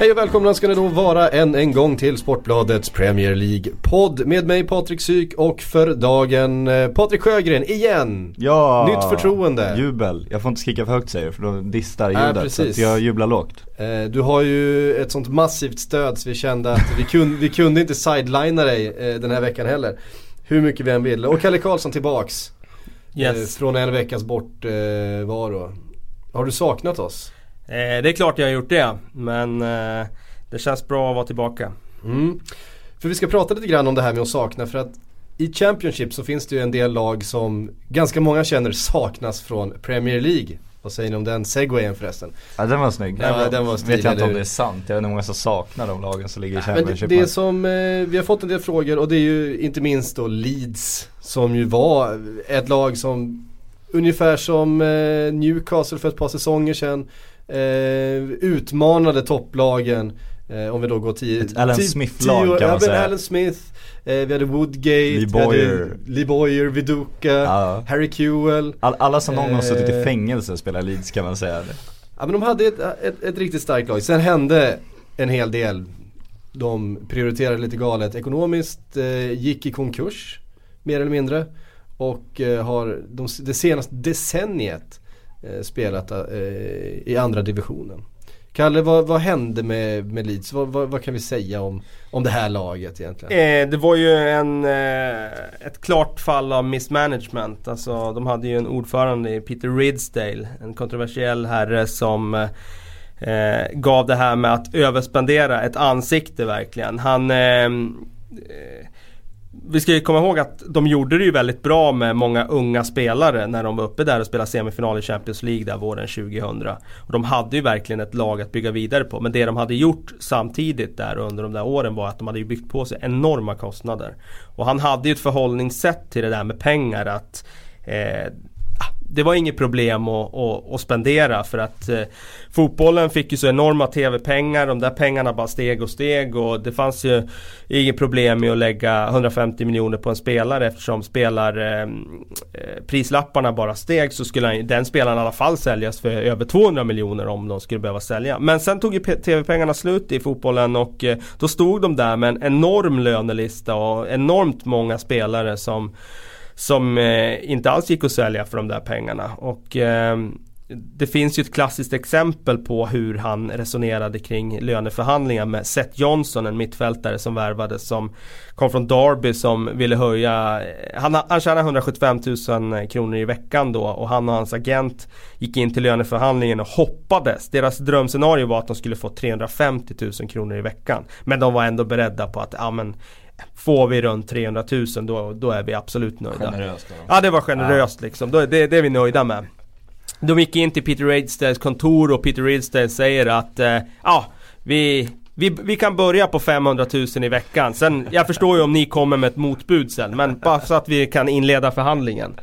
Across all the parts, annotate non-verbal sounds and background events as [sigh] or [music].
Hej och välkomna ska ni då vara än en gång till Sportbladets Premier League-podd med mig Patrik Syk och för dagen eh, Patrik Sjögren igen. Ja, Nytt förtroende. Jubel. Jag får inte skrika för högt säger du för då distar ljudet. så precis. att jag jublar lågt. Eh, Du har ju ett sånt massivt stöd så vi kände att vi kunde, vi kunde inte sidelina dig eh, den här veckan heller. Hur mycket vi än ville. Och Kalle Karlsson tillbaks. eh, Yes. Från en veckas bortvaro. Har du saknat oss? Eh, det är klart jag har gjort det. Men eh, det känns bra att vara tillbaka. Mm. För vi ska prata lite grann om det här med att sakna för att i Championship så finns det ju en del lag som ganska många känner saknas från Premier League. Vad säger ni om den segwayen förresten? Ja den var snygg. Ja, den var stilig, Vet jag inte om det är sant. Jag vet inte hur många som saknar de lagen som ligger i Men Championship. det, det som, eh, vi har fått en del frågor och det är ju inte minst då Leeds som ju var ett lag som ungefär som eh, Newcastle för ett par säsonger sedan eh, utmanade topplagen. Eh, om vi då går tio... Ett Alan Smith-lag kan man säga. Alan Smith, eh, vi hade Woodgate, Lee Boyer. Lee Boyer, Viduka, Ja. Harry Kewell. All, alla som någon gång har suttit i Eh. fängelse spelar Leeds kan man säga. Ja men de hade ett, ett, ett riktigt starkt lag. Sen hände en hel del. De prioriterade lite galet ekonomiskt, eh, gick i konkurs mer eller mindre. Och eh, har de, det senaste decenniet eh, Eh, spelat eh, i andra divisionen. Kalle, vad, vad hände med, med Leeds? Vad, vad, vad kan vi säga om, om det här laget egentligen? Eh, det var ju en, eh, ett klart fall av mismanagement. Alltså, de hade ju en ordförande i Peter Ridsdale. En kontroversiell herre som eh, gav det här med att överspendera ett ansikte verkligen. Han eh, eh vi ska ju komma ihåg att de gjorde det ju väldigt bra med många unga spelare när de var uppe där och spelade semifinal i Champions League där våren 2000. Och de hade ju verkligen ett lag att bygga vidare på. Men det de hade gjort samtidigt där under de där åren var att de hade ju byggt på sig enorma kostnader. Och han hade ju ett förhållningssätt till det där med pengar att eh, det var inget problem att, att, att spendera för att eh, fotbollen fick ju så enorma tv-pengar. De där pengarna bara steg och steg och det fanns ju inget problem med att lägga 150 miljoner på en spelare eftersom spelar ehm, eh, prislapparna bara steg så skulle han, den spelaren i alla fall säljas för över 200 miljoner om de skulle behöva sälja. Men sen tog ju tv-pengarna slut i fotbollen och eh, då stod de där med en enorm lönelista och enormt många spelare som som eh, inte alls gick att sälja för de där pengarna. Och eh, det finns ju ett klassiskt exempel på hur han resonerade kring löneförhandlingar med Seth Johnson, en mittfältare som värvades som kom från Derby som ville höja, eh, han, han tjänade 175 000 kronor i veckan då och han och hans agent gick in till löneförhandlingen och hoppades. Deras drömscenario var att de skulle få 350 000 kronor i veckan. Men de var ändå beredda på att, ja men Får vi runt 300 000 då, då är vi absolut nöjda. Generöst då. Ja det var generöst liksom, då, det, det är vi nöjda med. De gick in till Peter Ridsdales kontor och Peter Ridsdale säger att eh, ja, vi, vi, vi kan börja på 500 000 i veckan. Sen, jag förstår ju om ni kommer med ett motbud sen, men bara så att vi kan inleda förhandlingen.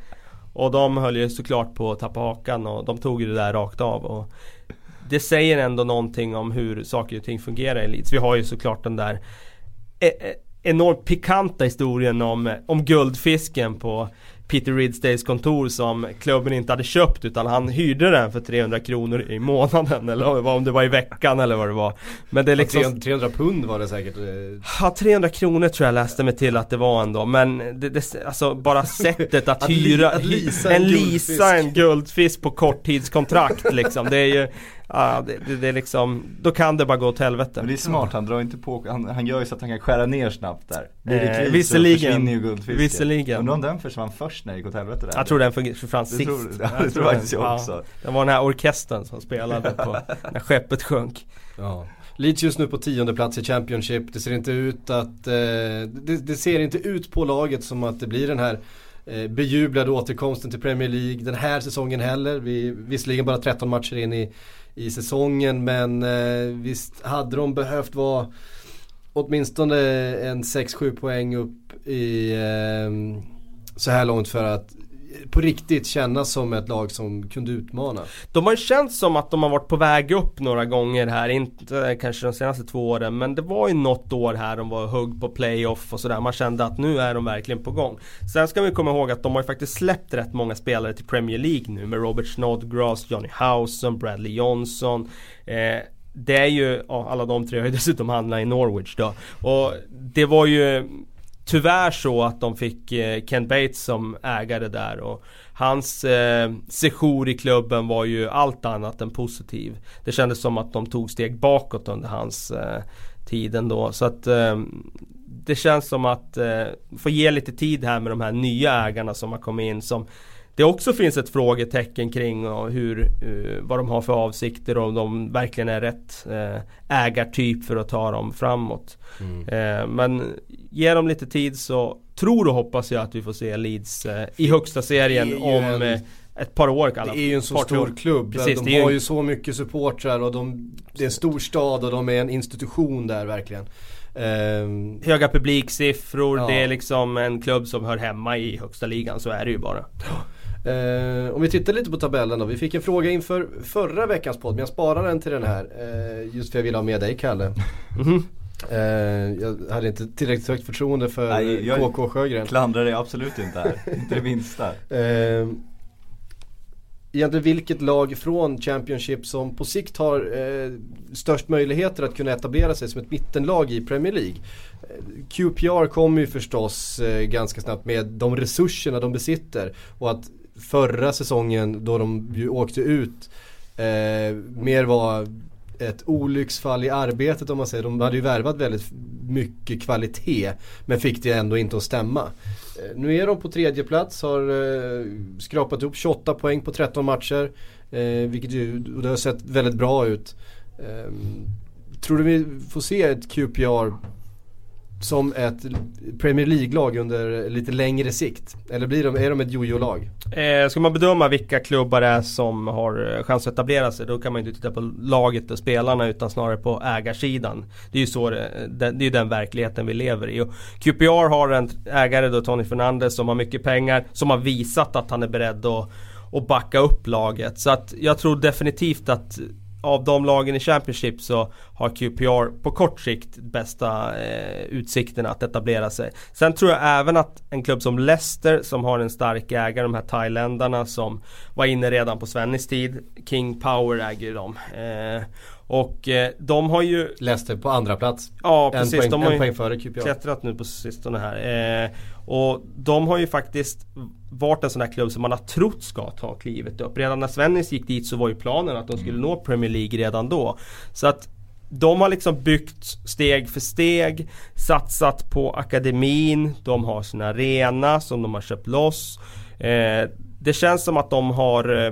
Och de höll ju såklart på att tappa hakan och de tog ju det där rakt av. Och det säger ändå någonting om hur saker och ting fungerar i Leeds. Vi har ju såklart den där eh, eh, enormt pikanta historien om, om guldfisken på Peter Ridsdales kontor som klubben inte hade köpt utan han hyrde den för 300 kronor i månaden [laughs] eller om det var i veckan eller vad det var. Men det är liksom 300, 300 pund var det säkert. eh, Ja, 300 kronor tror jag läste mig till att det var ändå men det, det, alltså bara sättet att, [laughs] Att li- hyra att leasa en en, guldfisk. lisa en guldfisk på korttidskontrakt liksom. Det är ju, ja, det, det, det är liksom, då kan det bara gå åt helvete. Men det är smart, han drar inte på, han, han gör ju så att han kan skära ner snabbt där. Blir det Eh, visserligen. så försvinner ju guldfisken. Visserligen. Undrar om den försvann först när det gick åt helvete där. Jag tror den försvann sist. tror- [laughs] ja, det Jag tror den- faktiskt jag också. Det var den här orkestern som spelade på [laughs] när skeppet sjönk. Ja. Leeds just nu på tionde plats i Championship. Det ser inte ut att, eh, det, det ser inte ut på laget som att det blir den här eh, bejublade återkomsten till Premier League den här säsongen heller. Vi, visserligen bara 13 matcher in i, i säsongen men eh, visst hade de behövt vara åtminstone en 6-7 poäng upp i eh, så här långt för att på riktigt kännas som ett lag som kunde utmana. De har ju känts som att de har varit på väg upp några gånger här, inte kanske de senaste två åren men det var ju något år här de var hugg på playoff och sådär. Man kände att nu är de verkligen på gång. Sen ska vi komma ihåg att de har ju faktiskt släppt rätt många spelare till Premier League nu med Robert Snodgrass, Johnny Houson, Bradley Johnson. Eh, det är ju, ja, alla de tre har ju [laughs] dessutom handlat i Norwich då. Och det var ju tyvärr så att de fick eh, Ken Bates som ägare där och hans eh, sejour i klubben var ju allt annat än positiv. Det kändes som att de tog steg bakåt under hans eh, tid ändå. Så att eh, det känns som att eh, få ge lite tid här med de här nya ägarna som har kommit in som det också finns ett frågetecken kring hur, uh, vad de har för avsikter och om de verkligen är rätt uh, ägartyp för att ta dem framåt. Mm. Uh, men ge dem lite tid så tror och hoppas jag att vi får se Leeds i högsta serien om en, ett par år Det är ju en så stor klubb. Precis, de har ju så mycket supportrar och de, det är en stor stad och de är en institution där verkligen. Um, Höga publiksiffror, ja. det är liksom en klubb som hör hemma i högsta ligan, så är det ju bara. Uh, om vi tittar lite på tabellen då. Vi fick en fråga inför förra veckans podd men jag sparar den till den här. Uh, just för jag ville ha med dig Kalle. Mm. Uh, jag hade inte tillräckligt högt förtroende för Nej, jag KK Sjögren. klandrar dig absolut inte här. inte det minsta. Uh, egentligen vilket lag från Championship som på sikt har eh, störst möjligheter att kunna etablera sig som ett mittenlag i Premier League. QPR kommer ju förstås eh, ganska snabbt med de resurserna de besitter och att förra säsongen då de ju åkte ut eh, mer var ett olycksfall i arbetet om man säger. De hade ju värvat väldigt mycket kvalitet men fick det ändå inte att stämma. Eh, nu är de på tredje plats, har eh, skrapat ihop 28 poäng på 13 matcher. Eh, vilket ju, och det har sett väldigt bra ut. Eh, tror du vi får se ett QPR som ett Premier League-lag under lite längre sikt? Eller blir de, är de ett jojo-lag? Eh, ska man bedöma vilka klubbar det är som har eh, chans att etablera sig då kan man ju inte titta på laget och spelarna utan snarare på ägarsidan. Det är ju så det, det, det är den verkligheten vi lever i. Och QPR har en ägare då, Tony Fernandes, som har mycket pengar, som har visat att han är beredd att, att backa upp laget. Så att jag tror definitivt att av de lagen i Championship så har QPR på kort sikt bästa eh, utsikterna att etablera sig. Sen tror jag även att en klubb som Leicester som har en stark ägare, de här thailändarna som var inne redan på Svennis tid. King Power äger dem. Eh, och eh, de har ju Leicester på andra plats. Ja precis. En poäng, de har QPR. klättrat nu på sistone här. Eh, och de har ju faktiskt varit en sån här klubb som man har trott ska ta klivet upp. Redan när Svennis gick dit så var ju planen att de skulle nå Premier League redan då. Så att de har liksom byggt steg för steg, satsat på akademin, de har sin arena som de har köpt loss. Eh, det känns som att de har eh,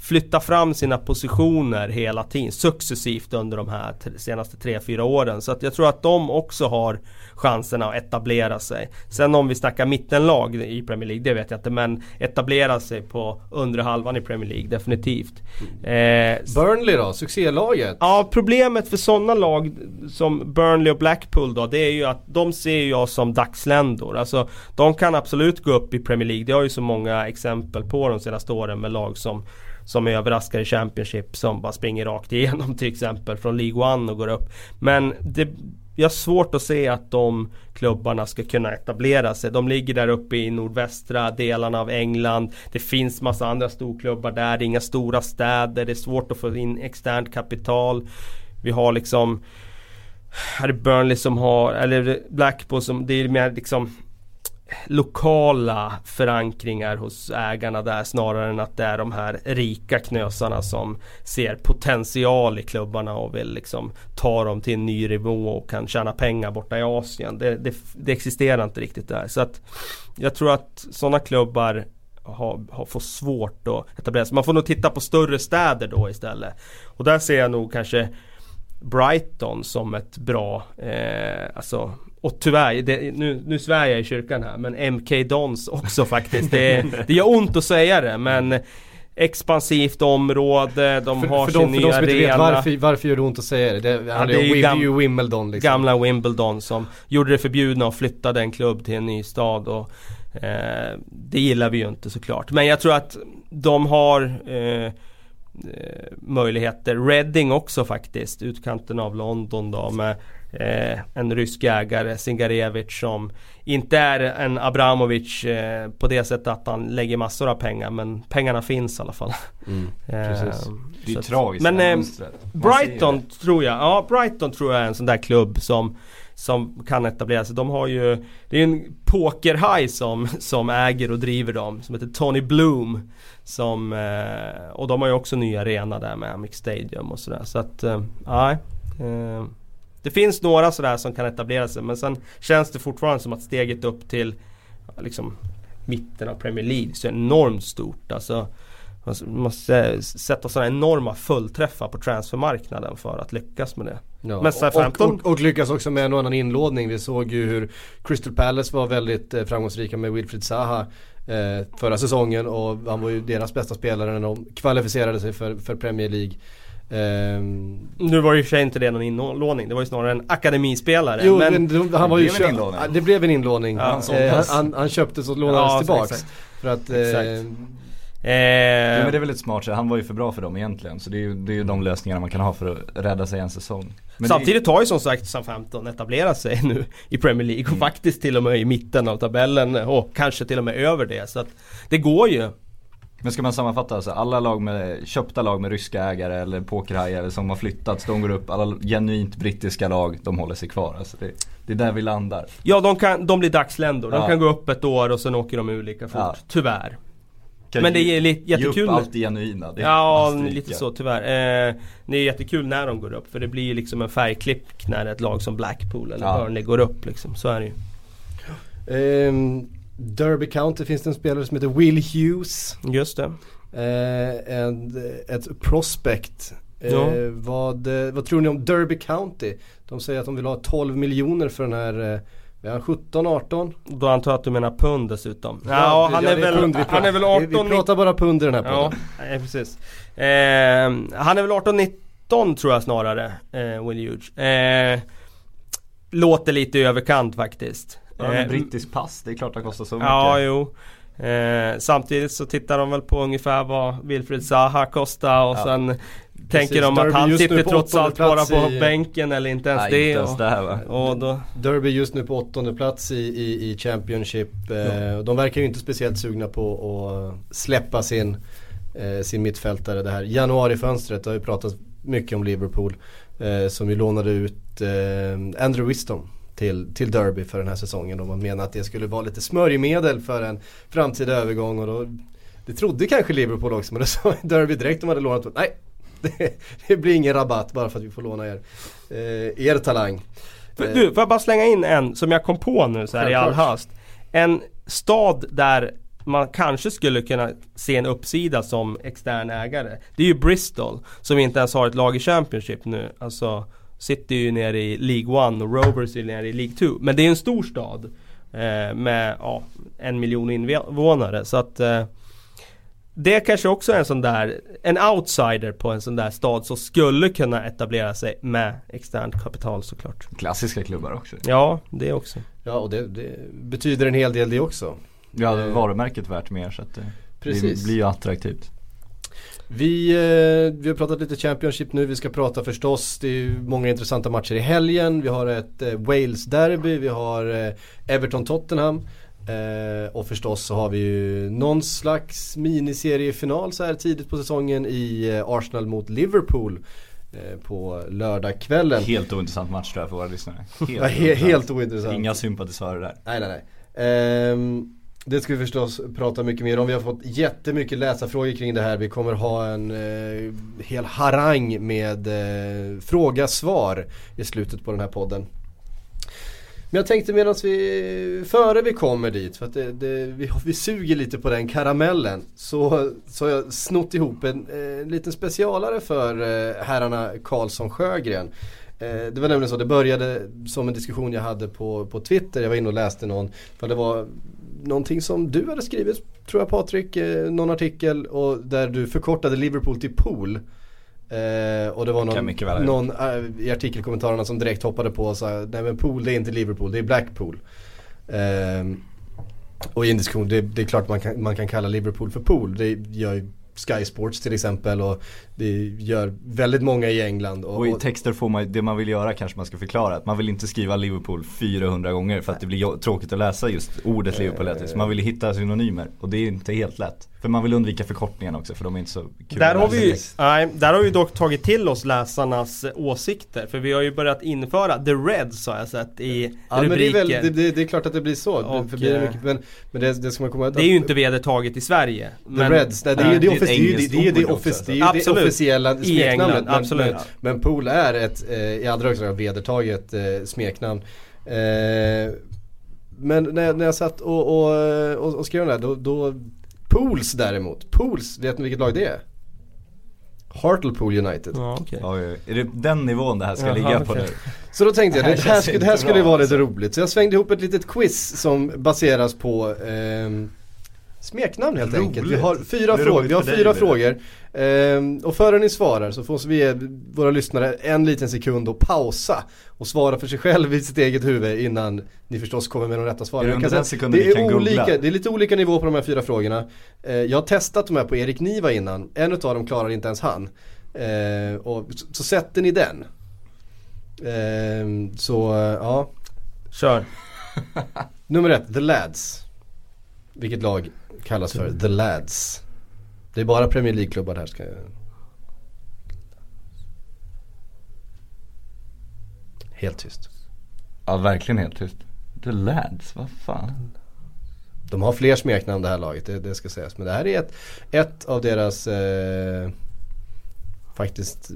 flytta fram sina positioner hela tiden successivt under de här senaste 3-4 åren. Så att jag tror att de också har chanserna att etablera sig. Sen om vi snackar mittenlag i Premier League, det vet jag inte. Men etablera sig på undre halvan i Premier League, definitivt. Eh, Burnley då, succélaget? Ja, problemet för sådana lag som Burnley och Blackpool då, det är ju att de ser jag som dagsländor. Alltså, de kan absolut gå upp i Premier League. Det har ju så många exempel på de senaste åren med lag som som överraskar i Championship som bara springer rakt igenom [laughs] till exempel från League One och går upp. Men det, jag har svårt att se att de klubbarna ska kunna etablera sig. De ligger där uppe i nordvästra delarna av England. Det finns massa andra storklubbar där. Det är inga stora städer. Det är svårt att få in externt kapital. Vi har liksom här är Burnley som har, eller Blackpool som, det är mer liksom lokala förankringar hos ägarna där snarare än att det är de här rika knösarna som ser potential i klubbarna och vill liksom ta dem till en ny nivå och kan tjäna pengar borta i Asien. Det, det, det existerar inte riktigt där. Så att jag tror att sådana klubbar har, har fått svårt att etablera sig. Man får nog titta på större städer då istället. Och där ser jag nog kanske Brighton som ett bra, eh, alltså och tyvärr, det, nu, nu svär jag i kyrkan här men MK Dons också faktiskt. Det, det gör ont att säga det men expansivt område, de för, har för sin de, nya arena. För de som inte vet varför, varför gör det ont att säga det? Det, ja, det är ju, gam, Wimbledon liksom. Gamla Wimbledon som gjorde det förbjudna att flytta en klubb till en ny stad och eh, Det gillar vi ju inte såklart. Men jag tror att de har eh, eh, möjligheter. Reading också faktiskt, utkanten av London då med eh, en rysk ägare, Singarevic som inte är en Abramovic eh, på det sättet att han lägger massor av pengar men pengarna finns i alla fall. Mm, [laughs] Eh, Det är att- tragiskt. Men eh, Brighton tror jag, ja Brighton tror jag är en sån där klubb som som kan etablera sig. De har ju Det är en pokerhaj som, som äger och driver dem Som heter Tony Bloom Som eh, Och de har ju också ny arena där med Amic Stadium och sådär så att eh, Nej eh, Det finns några sådär som kan etablera sig men sen Känns det fortfarande som att steget upp till Liksom Mitten av Premier League så är enormt stort alltså man måste sätta sådana enorma fullträffar på transfermarknaden för att lyckas med det. Ja, Men och, och, och lyckas också med en och annan inlåning. Vi såg ju hur Crystal Palace var väldigt eh, framgångsrika med Wilfried Zaha eh, förra säsongen och han var ju deras bästa spelare när de kvalificerade sig för, för Premier League. Ehm, Nu var ju i och för sig inte det någon inlåning, det var ju snarare en akademispelare. jo, men, han var det ju blev en inlåning. Ja, det blev en inlåning. Ja, han, han eh, han, han köptes och lånades Ja, tillbaks. exakt. För att, eh, Exakt. Ja, eh, men det är väl ett smart sätt. Han var ju för bra för dem egentligen. Så det är ju, det är ju de lösningarna man kan ha för att rädda sig en säsong. Men Samtidigt har ju som sagt Southampton etablerat sig nu i Premier League och Mm. faktiskt till och med i mitten av tabellen och kanske till och med över det. Så att det går ju. Men ska man sammanfatta alltså, alla lag med, köpta lag med ryska ägare eller pokerhajar som har flyttats, de går upp. Alla genuint brittiska lag, de håller sig kvar. Alltså det, det är där vi landar. Ja, de, kan, de blir dagsländor. De Ja. kan gå upp ett år och sen åker de ur lika fort. Ja. Tyvärr. Kan Men det ge- är li- Ge jättekul. upp allt det genuina. Det Ja, lite så tyvärr. Eh, det är jättekul när de går upp för det blir ju liksom en färgklipp när ett lag som Blackpool eller Ja. Burnley går upp liksom. Så är det ju. ehm, Derby County finns det en spelare som heter Will Hughes. Just det. Eh, en, ett prospect. Eh, Ja. vad, eh, vad tror ni om Derby County? De säger att de vill ha 12 miljoner för den här, eh, är han 17, 18? Då antar jag att du menar pund dessutom. Ja, han, ja, är det väl, han är väl pratar. 18 Vi, vi pratar bara pund i den här podden. Ja, nej, precis. Eh, han är väl 18-19 tror jag snarare, eh, Will Hughes. Eh, låter lite i överkant faktiskt. Ja, Eh, brittisk pass, det är klart det kostar så mycket. Ja, jo. Eh, samtidigt så tittar de väl på ungefär vad Wilfred Zaha kostar och Ja. sen tänker de att han sitter trots allt bara på i- bänken eller inte ens Nej, det. inte ens och, det här va. och då, Derby just nu på åttonde plats i, i, i Championship. Eh, och De verkar ju inte speciellt sugna på att släppa sin, eh, sin mittfältare det här. Januarifönstret har ju pratat mycket om Liverpool. Eh, som ju lånade ut eh, Andrew Wisdom till, till Derby för den här säsongen. Och man menar att det skulle vara lite smörjmedel för en framtida övergång. Och då, det trodde kanske Liverpool också men det sa [laughs] Derby direkt de hade lånat. Nej, [laughs] det, det blir ingen rabatt bara för att vi får låna er, eh, er talang. För, Eh, du, får jag bara slänga in en som jag kom på nu så här i all hast. En stad där man kanske skulle kunna se en uppsida som extern ägare. Det är ju Bristol som inte ens har ett lag i Championship nu. Alltså sitter ju nere i League 1 och Rovers är nere i League 2. Men det är en stor stad. Eh, med ja, en miljon invånare. Så att eh, det kanske också är en sån där, en outsider på en sån där stad som skulle kunna etablera sig med externt kapital såklart. Klassiska klubbar också. Ja, det också. Ja och det, det betyder en hel del det också. Ja, det är varumärket värt mer så att det, Precis. det blir ju attraktivt. Vi, eh, vi har pratat lite Championship nu, vi ska prata förstås, det är många intressanta matcher i helgen. Vi har ett eh, Wales-derby, vi har eh, Everton-Tottenham. Och förstås så har vi ju någon slags miniseriefinal så här tidigt på säsongen i Arsenal mot Liverpool. På lördagskvällen. Helt ointressant match tror jag för våra lyssnare. [laughs] Helt, helt ointressant. Inga sympatisörer där. Nej, nej, nej. Ehm, det ska vi förstås prata mycket mer om. Vi har fått jättemycket läsarfrågor kring det här. Vi kommer ha en eh, hel harang med eh, fråga-svar i slutet på den här podden. Men jag tänkte medan vi, före vi kommer dit, för att det, det, vi, vi suger lite på den karamellen. Så, så har jag snott ihop en en liten specialare för eh, herrarna Karlsson Sjögren. Eh, det var nämligen så, det började som en diskussion jag hade på, på Twitter. Jag var inne och läste någon, för det var någonting som du hade skrivit, tror jag Patrik, eh, någon artikel och där du förkortade Liverpool till pool. Eh, och det var någon, ha någon eh, i artikelkommentarerna som direkt hoppade på och sa nej men pool det är inte Liverpool, det är Blackpool. Eh, och i en diskussion, det, det är klart man kan, man kan kalla Liverpool för pool. Det gör ju Sky Sports till exempel och det gör väldigt många i England. Och, och i texter får man, det man vill göra kanske man ska förklara. Att man vill inte skriva Liverpool 400 gånger för att det blir tråkigt att läsa just ordet Liverpool. Uh, så man vill hitta synonymer och det är inte helt lätt. För man vill undvika förkortningarna också för de är inte så kul där har, vi, nej, där har vi dock tagit till oss läsarnas åsikter. För vi har ju börjat införa The Reds har jag sett i ja, rubriken. Men det, är väl, det, det, är klart att det blir så. Och, det, blir mycket, men men det, det ska man komma ihåg. Det är ju inte vedertaget i Sverige. The men, Reds, det, det, är ju det, det, är det, officiella smeknamnet. Men, men, men Pool är ett eh, i allra högsta grad vedertaget eh, smeknamn. Eh, men när jag, när jag satt och, och, och, och skrev den där då, då Pools däremot, Pools, vet ni vilket lag det är? Hartlepool United. Ja, okay. Är det den nivån det här ska Jaha, ligga på okay. nu? Så då tänkte jag, det, det här, det här skulle vara lite alltså. roligt. Så jag svängde ihop ett litet quiz som baseras på eh, smeknamn helt roligt. enkelt. Vi har fyra, frågor, vi har fyra frågor. Ehm, och före ni svarar så får vi ge våra lyssnare en liten sekund att pausa och svara för sig själv i sitt eget huvud innan ni förstås kommer med de rätta svaren. Är det, den det, är olika, det är lite olika nivå på de här fyra frågorna. Ehm, jag har testat de här på Erik Niva innan, en av dem klarar inte ens han. Ehm, och, så, så sätter ni den. Ehm, så ja. Kör. Nummer ett, The Lads. Vilket lag kallas för The Lads? Det är bara Premier League-klubbar här ska jag... Helt tyst. Ja, verkligen helt tyst. The Lads, vad fan. De har fler smeknamn det här laget, det, det ska sägas. Men det här är ett, ett av deras eh, faktiskt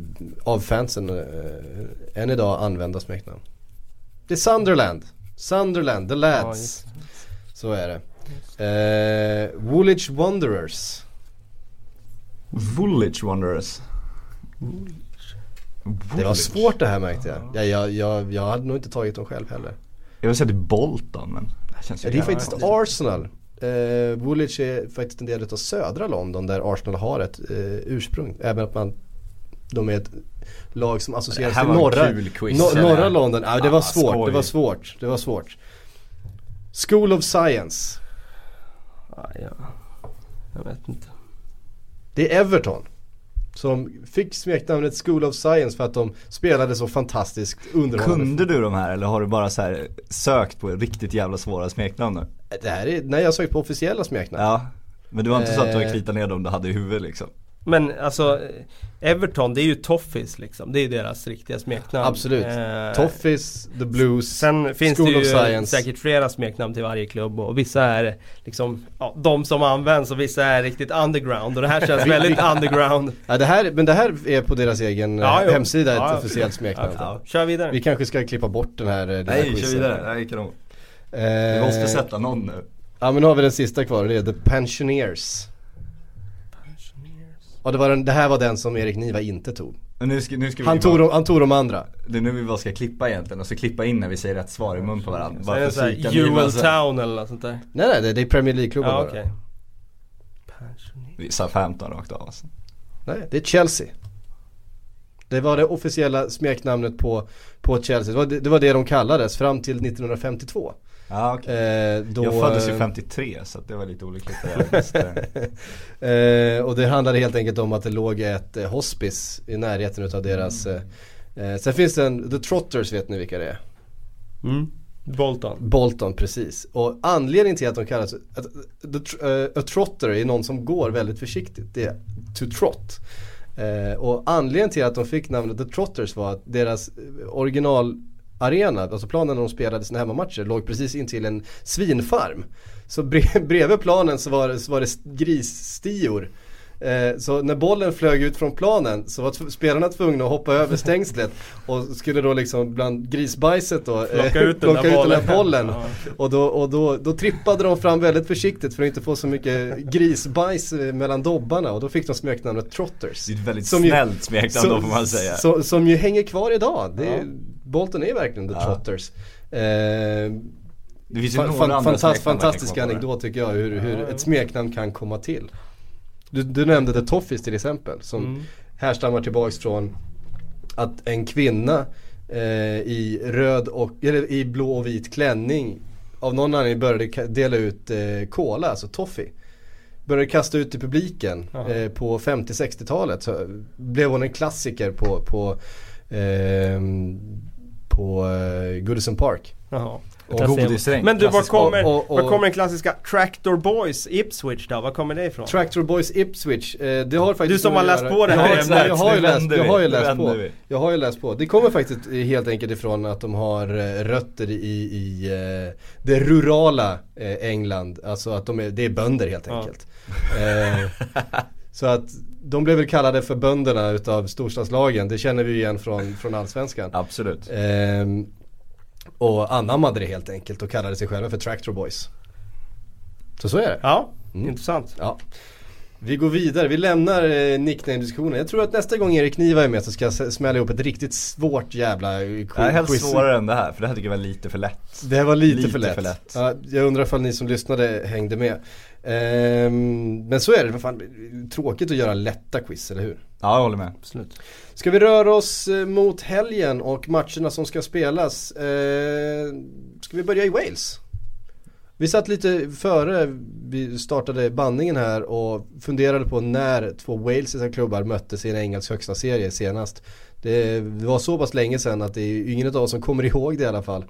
av fansen eh, än idag använda smeknamn. Det är Sunderland. Sunderland, The Lads. Ja, Så är det. Eh, Woolwich Wanderers. Woolwich Wanderers. Det var svårt det här märkte jag. Ja, jag, jag, jag hade nog inte tagit dem själv heller. Jag vill säga det är Bolton men det känns ju ja, Det är faktiskt ja. Arsenal. Eh, Woolwich är faktiskt en del av södra London där Arsenal har ett eh, ursprung. Även att man de är ett lag som associeras till norra, no, norra London. Ja, det var svårt, skoj. det var svårt, det var svårt. School of Science. Ja, jag vet inte. Det är Everton. Som fick smeknamnet School of Science för att de spelade så fantastiskt underhållande. Kunde du de här eller har du bara så här sökt på riktigt jävla svåra smeknamn nu? Det här är, nej jag har sökt på officiella smeknamn. Ja. Men det var inte så att du har kritat ner dem du hade i huvudet liksom? Men alltså Everton det är ju Toffees liksom. Det är deras riktiga smeknamn. Absolut. Eh, Toffees, The Blues, Sen finns School det ju Science. säkert flera smeknamn till varje klubb och vissa är liksom ja, de som används och vissa är riktigt underground och det här känns [laughs] väldigt underground. [laughs] Ja, det här, men det här är på deras egen ja, eh, hemsida ett ja, officiellt smeknamn. Ja, kör vidare. Vi kanske ska klippa bort den här den Nej, här kör vidare. Nej, kanon. Eh, Vi måste sätta någon nu. Ja men nu har vi den sista kvar det är The Pensioneers. Ja det, var den, det här var den som Erik Niva inte tog. Nu ska, nu ska han, tog de, han tog de andra. Det är nu vi bara ska klippa egentligen och så klippa in när vi säger rätt svar i mun på varandra. Bara för såhär Jewel Town eller något sånt där? Nej nej det, det är Premier League-klubbar ja, bara. Okay. Vi sa 15 rakt av alltså. Nej det är Chelsea. Det var det officiella smeknamnet på, på Chelsea. Det var det, det var det de kallades fram till 1952. Ah, okay. eh, då, jag föddes ju 53 så det var lite olyckligt [laughs] eh, Och det handlade helt enkelt om att det låg ett eh, hospice i närheten utav deras mm. Eh, sen finns det en, The Trotters vet ni vilka det är? Mm. Bolton. Bolton, precis. Och anledningen till att de kallas att, the, uh, A Trotter är någon som går väldigt försiktigt. Det är to trot. Uh, och anledningen till att de fick namnet The Trotters var att deras original arena, alltså planen när de spelade sina hemmamatcher, låg precis intill en svinfarm. Så [laughs] bredvid planen så var, så var det grisstior. Eh, så när bollen flög ut från planen så var spelarna tvungna att hoppa över stängslet och skulle då liksom bland grisbajset då eh, plocka ut den, där, ut bollen. den där bollen. [laughs] Och, då, och då, då trippade de fram väldigt försiktigt för att inte få så mycket grisbajs eh, mellan dobbarna och då fick de smeknamnet Trotters. Det är ett väldigt som snällt smeknamn då får man säga. Som, som ju hänger kvar idag. Det är, Bolton är verkligen the ja. trotters. Eh, det finns ju några fantast, Fantastisk anekdot tycker jag hur, hur ett smeknamn kan komma till. Du, du nämnde The Toffees till exempel som mm. härstammar tillbaks från att en kvinna eh, i röd och, eller i blå och vit klänning av någon anledning började dela ut eh, cola, alltså toffee. började kasta ut i publiken eh, på 50-60-talet så blev hon en klassiker på, på, eh, på Goodison Park. Jaha. Och godisregn. Men du, var kommer, och- och- var kommer den klassiska Tractor Boys Ipswich då? Var kommer det ifrån? Tractor Boys Ipswich, eh, det har faktiskt Du som har läst på det här jag, ämnet. jag har ju läst, jag har ju läst på. Jag har ju läst på. Det kommer faktiskt helt enkelt ifrån att de har eh, rötter i, i eh, det rurala eh, England. Alltså att de är, det är bönder helt Ja. enkelt. Eh, så att de blev väl kallade för bönderna utav storstadslagen. Det känner vi ju igen från, från allsvenskan. Absolut. Ehm, och anammade det helt enkelt och kallade sig själva för Tractor Boys. Så så är det. Ja, Mm. intressant. Ja. Vi går vidare, vi lämnar eh, nickname-diskussionen. Jag tror att nästa gång Erik Niva är med så ska jag smälla ihop ett riktigt svårt jävla eh, Det här är helt quiz. svårare än det här för det här tycker jag var lite för lätt. Det här var lite, Lite för, lätt. för lätt. Ja, jag undrar ifall ni som lyssnade hängde med. Ehm, men så är det, vad fan, tråkigt att göra lätta quiz, eller hur? Ja jag håller med. Absolut. Ska vi röra oss eh, mot helgen och matcherna som ska spelas? Eh, ska vi börja i Wales? Vi satt lite före vi startade bandningen här och funderade på när två walesiska klubbar möttes i en engelsk högsta serie senast. Det var så pass länge sedan att det är ingen av oss som kommer ihåg det i alla fall.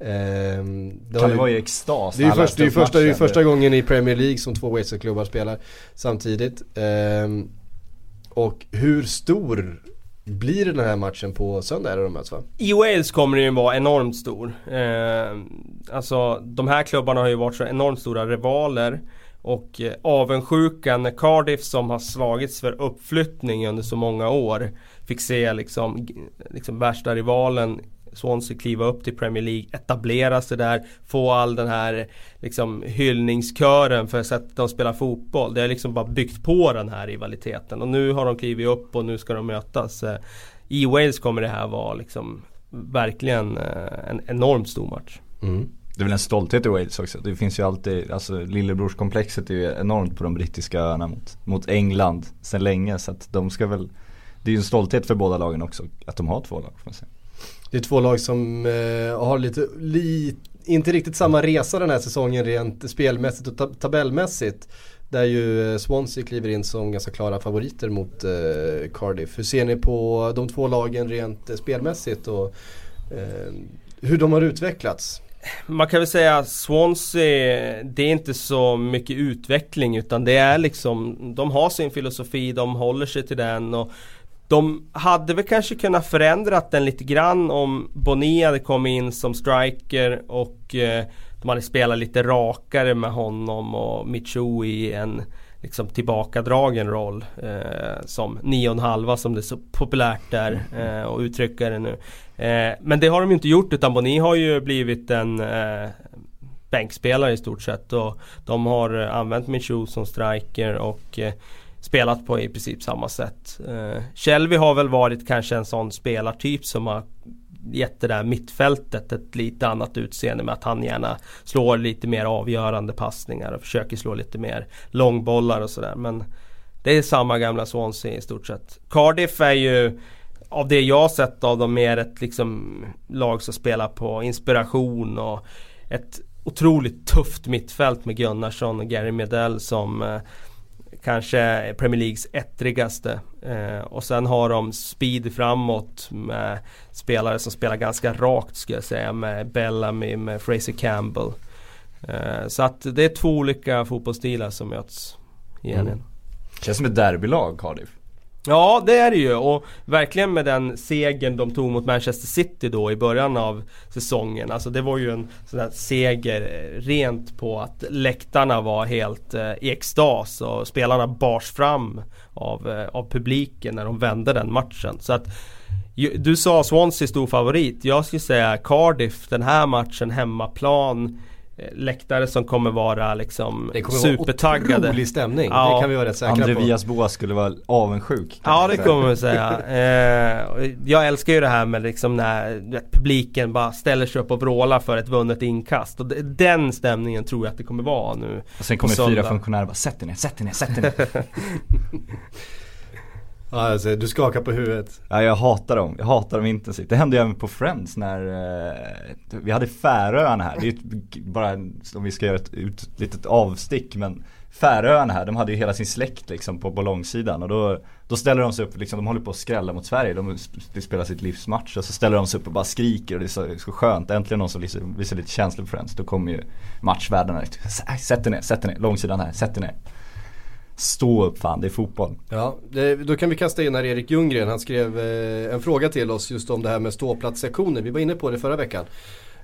Ehm, det Kan det ju- vara i extas det är ju först, det är första, det är första gången i Premier League som två walesiska klubbar spelar samtidigt. Ehm, och hur stor blir den här matchen på söndag är det de möts va? I Wales kommer den ju vara enormt stor. Eh, alltså de här klubbarna har ju varit så enormt stora rivaler. Och eh, avundsjukan när Cardiff som har slagits för uppflyttning under så många år fick se liksom, liksom värsta rivalen Swansea kliva upp till Premier League, etablera sig där, få all den här liksom hyllningskören för sättet de spelar fotboll. Det har liksom bara byggt på den här rivaliteten och nu har de klivit upp och nu ska de mötas. Eh, I Wales kommer det här vara liksom verkligen eh, en enormt stor match. Mm. Det är väl en stolthet i Wales också. Det finns ju alltid, alltså lillebrorskomplexet är ju enormt på de brittiska öarna mot, mot England sedan länge. Så att de ska väl, det är ju en stolthet för båda lagen också att de har två lag får man säga. Det är två lag som eh, har lite, li, inte riktigt samma resa den här säsongen rent spelmässigt och tab- tabellmässigt. Där ju eh, Swansea kliver in som ganska klara favoriter mot eh, Cardiff. Hur ser ni på de två lagen rent eh, spelmässigt och eh, hur de har utvecklats? Man kan väl säga att Swansea, det är inte så mycket utveckling utan det är liksom, de har sin filosofi, de håller sig till den och de hade väl kanske kunnat förändrat den lite grann om Boni hade kommit in som striker och eh, de hade spelat lite rakare med honom och Michu i en liksom tillbakadragen roll eh, som nio och en halva som det är så populärt där eh, och uttrycka det nu. Eh, men det har de ju inte gjort utan Boni har ju blivit en eh, bänkspelare i stort sett och de har eh, använt Michu som striker och eh, spelat på i princip samma sätt. Eh, Shelby har väl varit kanske en sån spelartyp som har gett det där mittfältet ett lite annat utseende med att han gärna slår lite mer avgörande passningar och försöker slå lite mer långbollar och sådär. Men det är samma gamla Swansea i stort sett. Cardiff är ju av det jag har sett av dem mer ett liksom lag som spelar på inspiration och ett otroligt tufft mittfält med Gunnarsson och Gary Medell som eh, kanske Premier Leagues ettrigaste. Eh, och sen har de speed framåt med spelare som spelar ganska rakt skulle jag säga med Bellamy, med Fraser Campbell. Eh, så att det är två olika fotbollsstilar som möts i helgen. Mm. Känns som ett derbylag Cardiff. Ja det är det ju och verkligen med den segern de tog mot Manchester City då i början av säsongen. Alltså det var ju en sån där seger eh, rent på att läktarna var helt eh, i extas och spelarna bars fram av, eh, av publiken när de vände den matchen. Så att ju- du sa Swansea stor favorit. Jag skulle säga Cardiff den här matchen hemmaplan eh, Läktare som kommer vara liksom Det kommer vara supertaggade. otrolig stämning, Ja. det kan vi vara rätt säkra André på. Villas Boas skulle vara avundsjuk. Ja det kommer man säga. Eh, jag älskar ju det här med liksom när vet, publiken bara ställer sig upp och vrålar för ett vunnet inkast. Och den stämningen tror jag att det kommer vara nu. Och sen kommer fyra funktionärer bara sätt dig ner, sätt dig ner, sätt dig ner. [laughs] Ja, alltså, du skakar på huvudet. Ja jag hatar dem, jag hatar dem intensivt. Det hände ju även på Friends när eh, vi hade Färöarna här. Det är ju ett- bara, om vi ska göra ett ut, litet avstick men Färöarna här, de hade ju hela sin släkt liksom på, ballongsidan. långsidan och då, då ställer de sig upp, liksom, de håller på att skrälla mot Sverige, de, de spelar sitt livsmatch och så ställer de sig upp och bara skriker och det är så, så skönt, äntligen någon som visar, visar lite känslor för Friends. Då kommer ju matchvärdarna, sätt dig ner, sätt dig ner, långsidan här, sätt dig ner. Stå upp fan, det är fotboll. Ja, det, då kan vi kasta in här Erik Ljunggren. Han skrev eh, en fråga till oss just om det här med ståplatssektioner. Vi var inne på det förra veckan.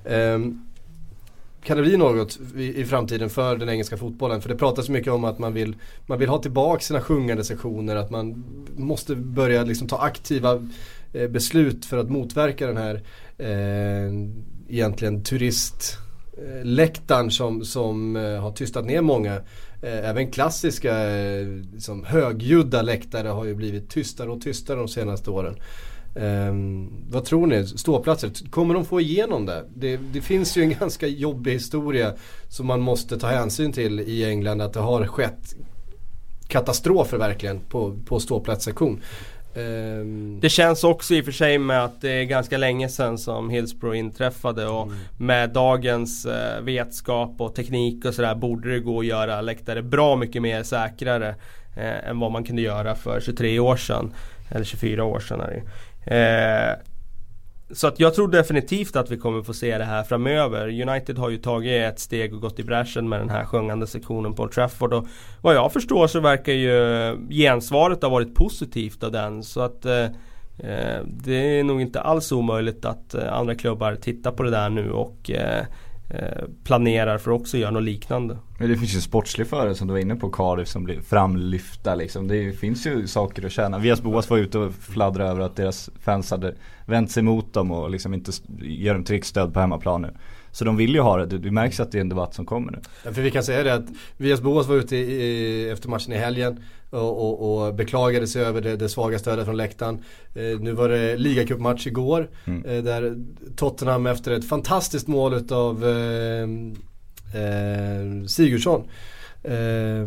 Um, kan det bli något i, i, framtiden för den engelska fotbollen? För det pratas mycket om att man vill, man vill ha tillbaka sina sjungande sektioner. Att man måste börja liksom ta aktiva eh, beslut för att motverka den här eh, egentligen Eh, läktaren som, som eh, har tystat ner många. Eh, även klassiska liksom, högljudda läktare har ju blivit tystare och tystare de senaste åren. Um, vad tror ni? Ståplatser, kommer de få igenom det? det? det? finns ju en [laughs] ganska jobbig historia som man måste ta hänsyn till i England. Att det har skett katastrofer verkligen på, på ståplatssektion. Um... Det känns också i och för sig med att det är ganska länge sedan som Hillsborough inträffade och mm. med dagens uh, vetskap och teknik och sådär borde det gå att göra läktare bra mycket mer säkrare uh, än vad man kunde göra för 23 år sedan. Eller 24 år sedan är det Eh, så att jag tror definitivt att vi kommer få se det här framöver. United har ju tagit ett steg och gått i bräschen med den här sjungande sektionen på Old Trafford. Och vad jag förstår så verkar ju gensvaret ha varit positivt av den. Så att eh, eh det är nog inte alls omöjligt att eh, andra klubbar tittar på det där nu och Eh, planerar för att också göra något liknande. Men det finns ju sportslig förare som du var inne på Cardiff som blir framlyfta liksom. Det finns ju saker att tjäna. Vias Boas var ute och fladdrade över att deras fans hade vänt sig mot dem och liksom inte ger dem tryckstöd på hemmaplan nu. Så de vill ju ha det, det märks att det är en debatt som kommer nu. Ja, för vi kan säga det att Vias Boas var ute i, i, efter matchen i helgen och, och, och beklagade sig över det, det svaga stödet från läktaren. Eh, nu var det ligacupmatch igår mm. eh, där Tottenham efter ett fantastiskt mål utav eh, eh, Sigurdsson eh,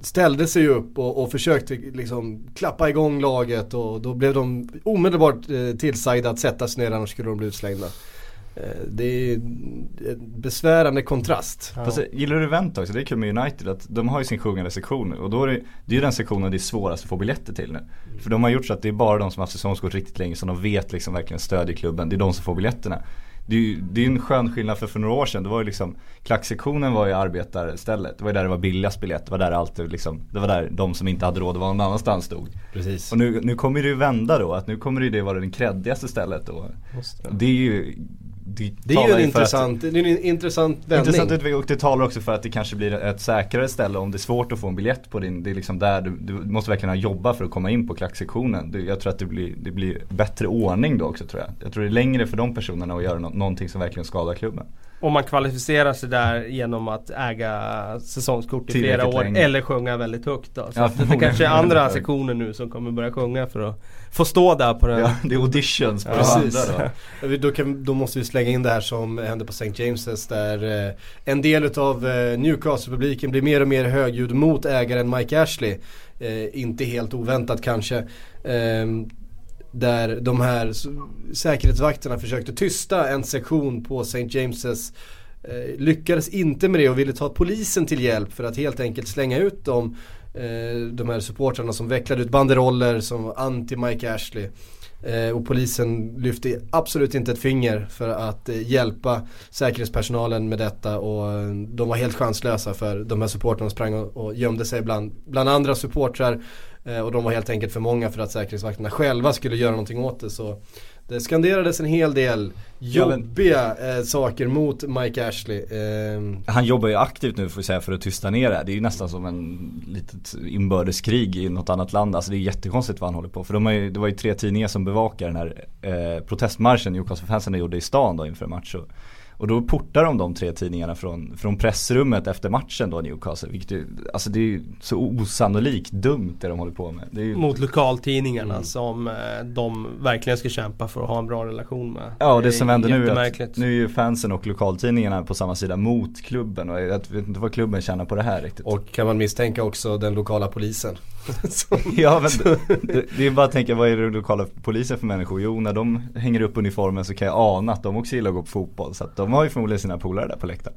ställde sig upp och, och, försökte liksom klappa igång laget och då blev de omedelbart eh, tillsagda att sätta sig ner annars skulle de bli utslängda. Eh, det är en besvärande kontrast. Ja. Fast, gillar du event också? Det är kul med United att de har ju sin sjungande sektion och då är det, det är ju den sektionen det är svårast att få biljetter till nu. Mm. För de har gjort så att det är bara de som har haft säsongskort riktigt länge som de vet liksom verkligen stödjer klubben. Det är de som får biljetterna. Det är ju det är en skön skillnad för, för några år sedan. Det var ju liksom Klacksektionen var ju arbetarstället. Det var ju där det var billigast biljett. Det var där alltid liksom Det var där de som inte hade råd att vara någon annanstans stod. Precis. Och nu, nu kommer det ju vända då. Att nu kommer det vara det kreddigaste stället då. Det. det är ju det, det är ju en intressant, att, det är en intressant vändning. Intressant utveckling och det talar också för att det kanske blir ett säkrare ställe om det är svårt att få en biljett på din, det är liksom där du, du måste verkligen jobba för att komma in på klacksektionen. Jag tror att det blir, det blir bättre ordning då också tror jag. Jag tror det är längre för de personerna att göra no någonting som verkligen skadar klubben. Om man kvalificerar sig där genom att äga säsongskort i flera år länge. eller sjunga väldigt högt då. Så ja, det kanske är andra sektioner nu som kommer börja sjunga för att få stå där på den. Ja, det är auditions på ja, andra då. då, kan, då, måste vi slänga in det här som hände på St. James's där eh, en del utav eh, Newcastle-publiken blir mer och mer högljudd mot ägaren Mike Ashley. Eh, inte helt oväntat kanske. Där de här säkerhetsvakterna försökte tysta en sektion på St. James's eh, lyckades inte med det och ville ta polisen till hjälp för att helt enkelt slänga ut dem eh, de här supportrarna som vecklade ut banderoller som anti-Mike Ashley. Eh, och polisen lyfte absolut inte ett finger för att eh, hjälpa säkerhetspersonalen med detta och eh, de var helt chanslösa för de här supportrarna sprang och, och gömde sig bland, bland andra supportrar Eh, och de var helt enkelt för många för att säkerhetsvakterna själva skulle göra någonting åt det. Så det skanderades en hel del jobbiga eh, saker mot Mike Ashley. Eh. Han jobbar ju aktivt nu får vi säga för att tysta ner det. Det är ju nästan som en litet inbördeskrig i något annat land. Alltså det är jättekonstigt vad han håller på. För de ju, det var ju tre tidningar som bevakar den här eh, protestmarschen Newcastle-fansen gjorde i stan då inför match. Och och då portar de de tre tidningarna från, från pressrummet efter matchen då Newcastle. Vilket är, alltså det är ju så osannolikt dumt det de håller på med. Ju... Mot lokaltidningarna mm. som eh, de verkligen ska kämpa för att ha en bra relation med. Ja och det, det som händer nu är att nu är ju fansen och lokaltidningarna på samma sida mot klubben. Och jag vet inte vad klubben tjänar på det här riktigt. Och kan man misstänka också den lokala polisen. [laughs] ja men det, det är bara att tänka vad är det lokala polisen för människor? Jo när de hänger upp uniformen så kan jag ana att de också gillar att gå på fotboll. Så att de har ju förmodligen sina polare där på läktaren.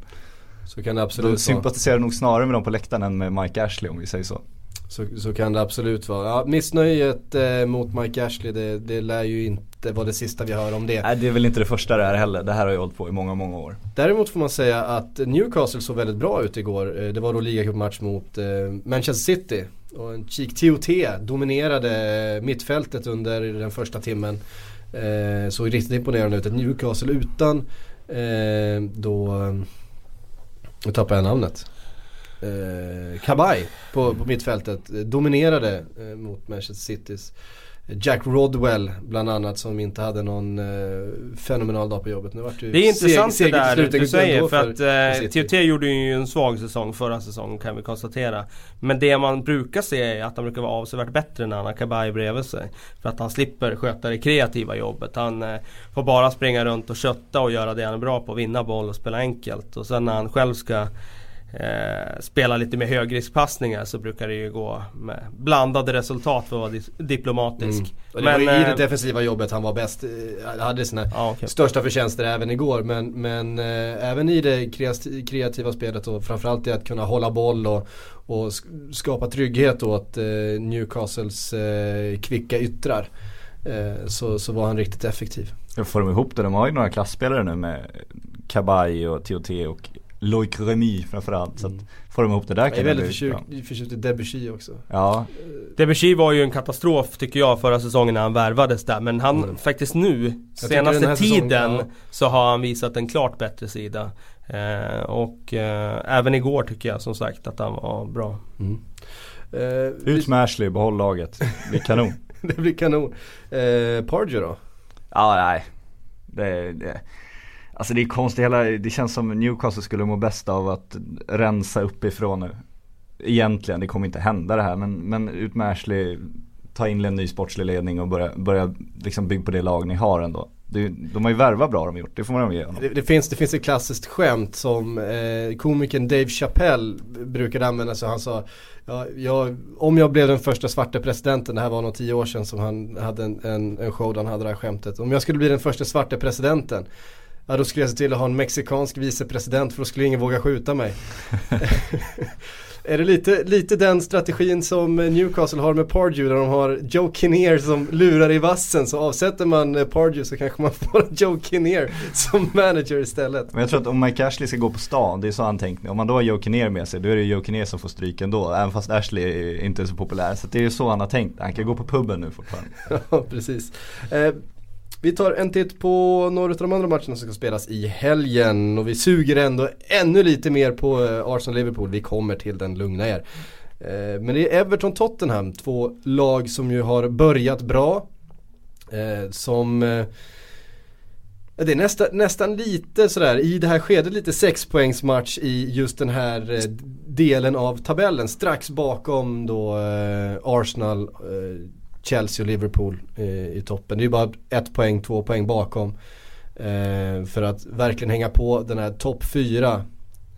Så kan det absolut De sympatiserar nog snarare med dem på läktaren än med Mike Ashley om vi säger så. Så, så kan det absolut vara. Ja, missnöjet eh, mot Mike Ashley det, det lär ju inte vara det sista vi hör om det. Nej det är väl inte det första det här heller. Det här har ju hållit på i många, många år. Däremot får man säga att Newcastle såg väldigt bra ut igår. Eh, det var då ligacupmatch mot eh, Manchester City. Och en Cheek TOT dominerade mittfältet under den första timmen. Eh, såg riktigt imponerande ut. Ett Newcastle utan eh, då, nu tappar jag namnet. Eh, Kabaj på, på mittfältet eh, dominerade eh, mot Manchester Citys Jack Rodwell bland annat som inte hade någon eh, fenomenal dag på jobbet. Nu vart det, det är intressant seg, det där du säger för, för att eh, TOT gjorde ju en svag säsong förra säsongen kan vi konstatera. Men det man brukar se är att han brukar vara avsevärt bättre när han har Kabay bredvid sig. För att han slipper sköta det kreativa jobbet. Han eh, får bara springa runt och kötta och göra det han är bra på. Vinna boll och spela enkelt. Och sen när han själv ska eh, spelar lite mer högriskpassningar så brukar det ju gå med blandade resultat för att vara diplomatisk. Mm. Och det men, var ju i det eh, defensiva jobbet han var bäst. Han eh, hade sina ah, okay. största förtjänster även igår. Men, men eh, även i det kreativa spelet och framförallt i att kunna hålla boll och, och skapa trygghet åt eh, Newcastles eh, kvicka yttrar. Eh, så, så var han riktigt effektiv. Får de ihop det? De har ju några klassspelare nu med Kabay och TOT och Loic Remy framförallt. Så att mm. får de ihop det där kan Jag är väldigt förtjust, förtjust i Debussy också. Ja. Debussy var ju en katastrof tycker jag förra säsongen när han värvades där. Men han mm. faktiskt nu, jag senaste tiden, säsongen, ja. så har han visat en klart bättre sida. Eh, och eh, även igår tycker jag som sagt att han var bra. Mm. Eh, Ut med Ashley, behåll laget. Det blir kanon. [laughs] det blir kanon. Eh, Pardew då? Ja, nej. Det, det. Alltså det är konstigt, hela, det känns som Newcastle skulle må bäst av att rensa uppifrån nu. Egentligen, det kommer inte hända det här men, men ut med Ashley, ta in en ny sportslig ledning och börja, börja liksom bygga på det lag ni har ändå. Det, de har ju värvat bra de har gjort, det får man ge det, det, finns, det finns ett klassiskt skämt som eh, komikern Dave Chappelle brukade använda sig Han sa ja, jag, Om jag blev den första svarta presidenten, det här var nog tio år sedan som han hade en, en, en show där han hade det här skämtet. Om jag skulle bli den första svarta presidenten Ja då skulle jag se till att ha en mexikansk vicepresident för då skulle ingen våga skjuta mig. [laughs] är det lite, lite den strategin som Newcastle har med Pardew där de har Joe Kinnear som lurar i vassen så avsätter man eh, Pardew så kanske man [laughs] får Joe Kinnear som manager istället. Men jag tror att om Mike Ashley ska gå på stan, det är så han tänkt Om man då har Joe Kinnear med sig, då är det Joe Kinnear som får stryk ändå. Även fast Ashley inte är så populär. Så det är så han har tänkt. Han kan gå på puben nu fortfarande. [laughs] ja precis. Eh, vi tar en titt på några av de andra matcherna som ska spelas i helgen och vi suger ändå ännu lite mer på eh, Arsenal-Liverpool. Vi kommer till den, lugna er. Eh, men det är Everton-Tottenham, två lag som ju har börjat bra. Eh, som det är nästa, nästan lite sådär i det här skedet lite sexpoängsmatch i just den här delen av tabellen. Strax bakom då Arsenal, Chelsea och Liverpool eh, i toppen. Det är ju bara ett poäng, två poäng bakom. Eh, för att verkligen hänga på den här topp fyra.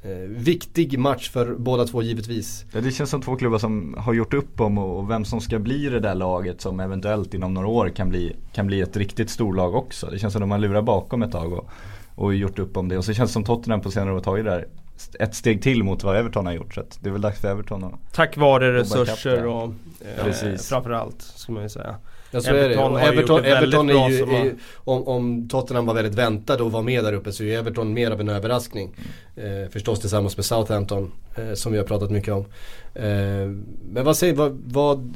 Eh, viktig match för båda två givetvis. Ja, det känns som två klubbar som har gjort upp om och vem som ska bli det där laget som eventuellt inom några år kan bli, kan bli ett riktigt storlag också. Det känns som att de har lurat bakom ett tag och, och gjort upp om det. Och så känns det som Tottenham på senare år har tagit det där ett steg till mot vad Everton har gjort. Så det är väl dags för Everton att Tack vare resurser och eh, framförallt ska man ju säga. Ja så Everton är det. Everton, Everton är ju, är, om, om Tottenham var väldigt väntade och var med där uppe så är Everton mer av en överraskning. Mm. Eh, förstås tillsammans med Southampton eh, som vi har pratat mycket om. Eh, men vad säger vad, vad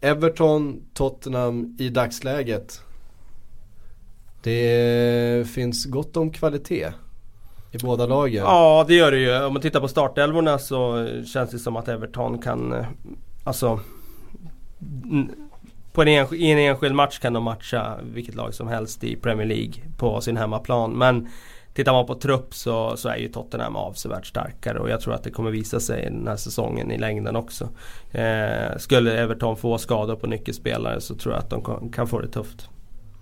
Everton, Tottenham i dagsläget. Det finns gott om kvalitet. I båda lagen? Ja det gör det ju. Om man tittar på startelvorna så känns det som att Everton kan eh, Alltså på en enskild, I en enskild match kan de matcha vilket lag som helst i Premier League på sin hemmaplan. Men Tittar man på trupp så, så är ju Tottenham avsevärt starkare och jag tror att det kommer visa sig den här säsongen i längden också. Eh, skulle Everton få skador på nyckelspelare så tror jag att de kan få det tufft.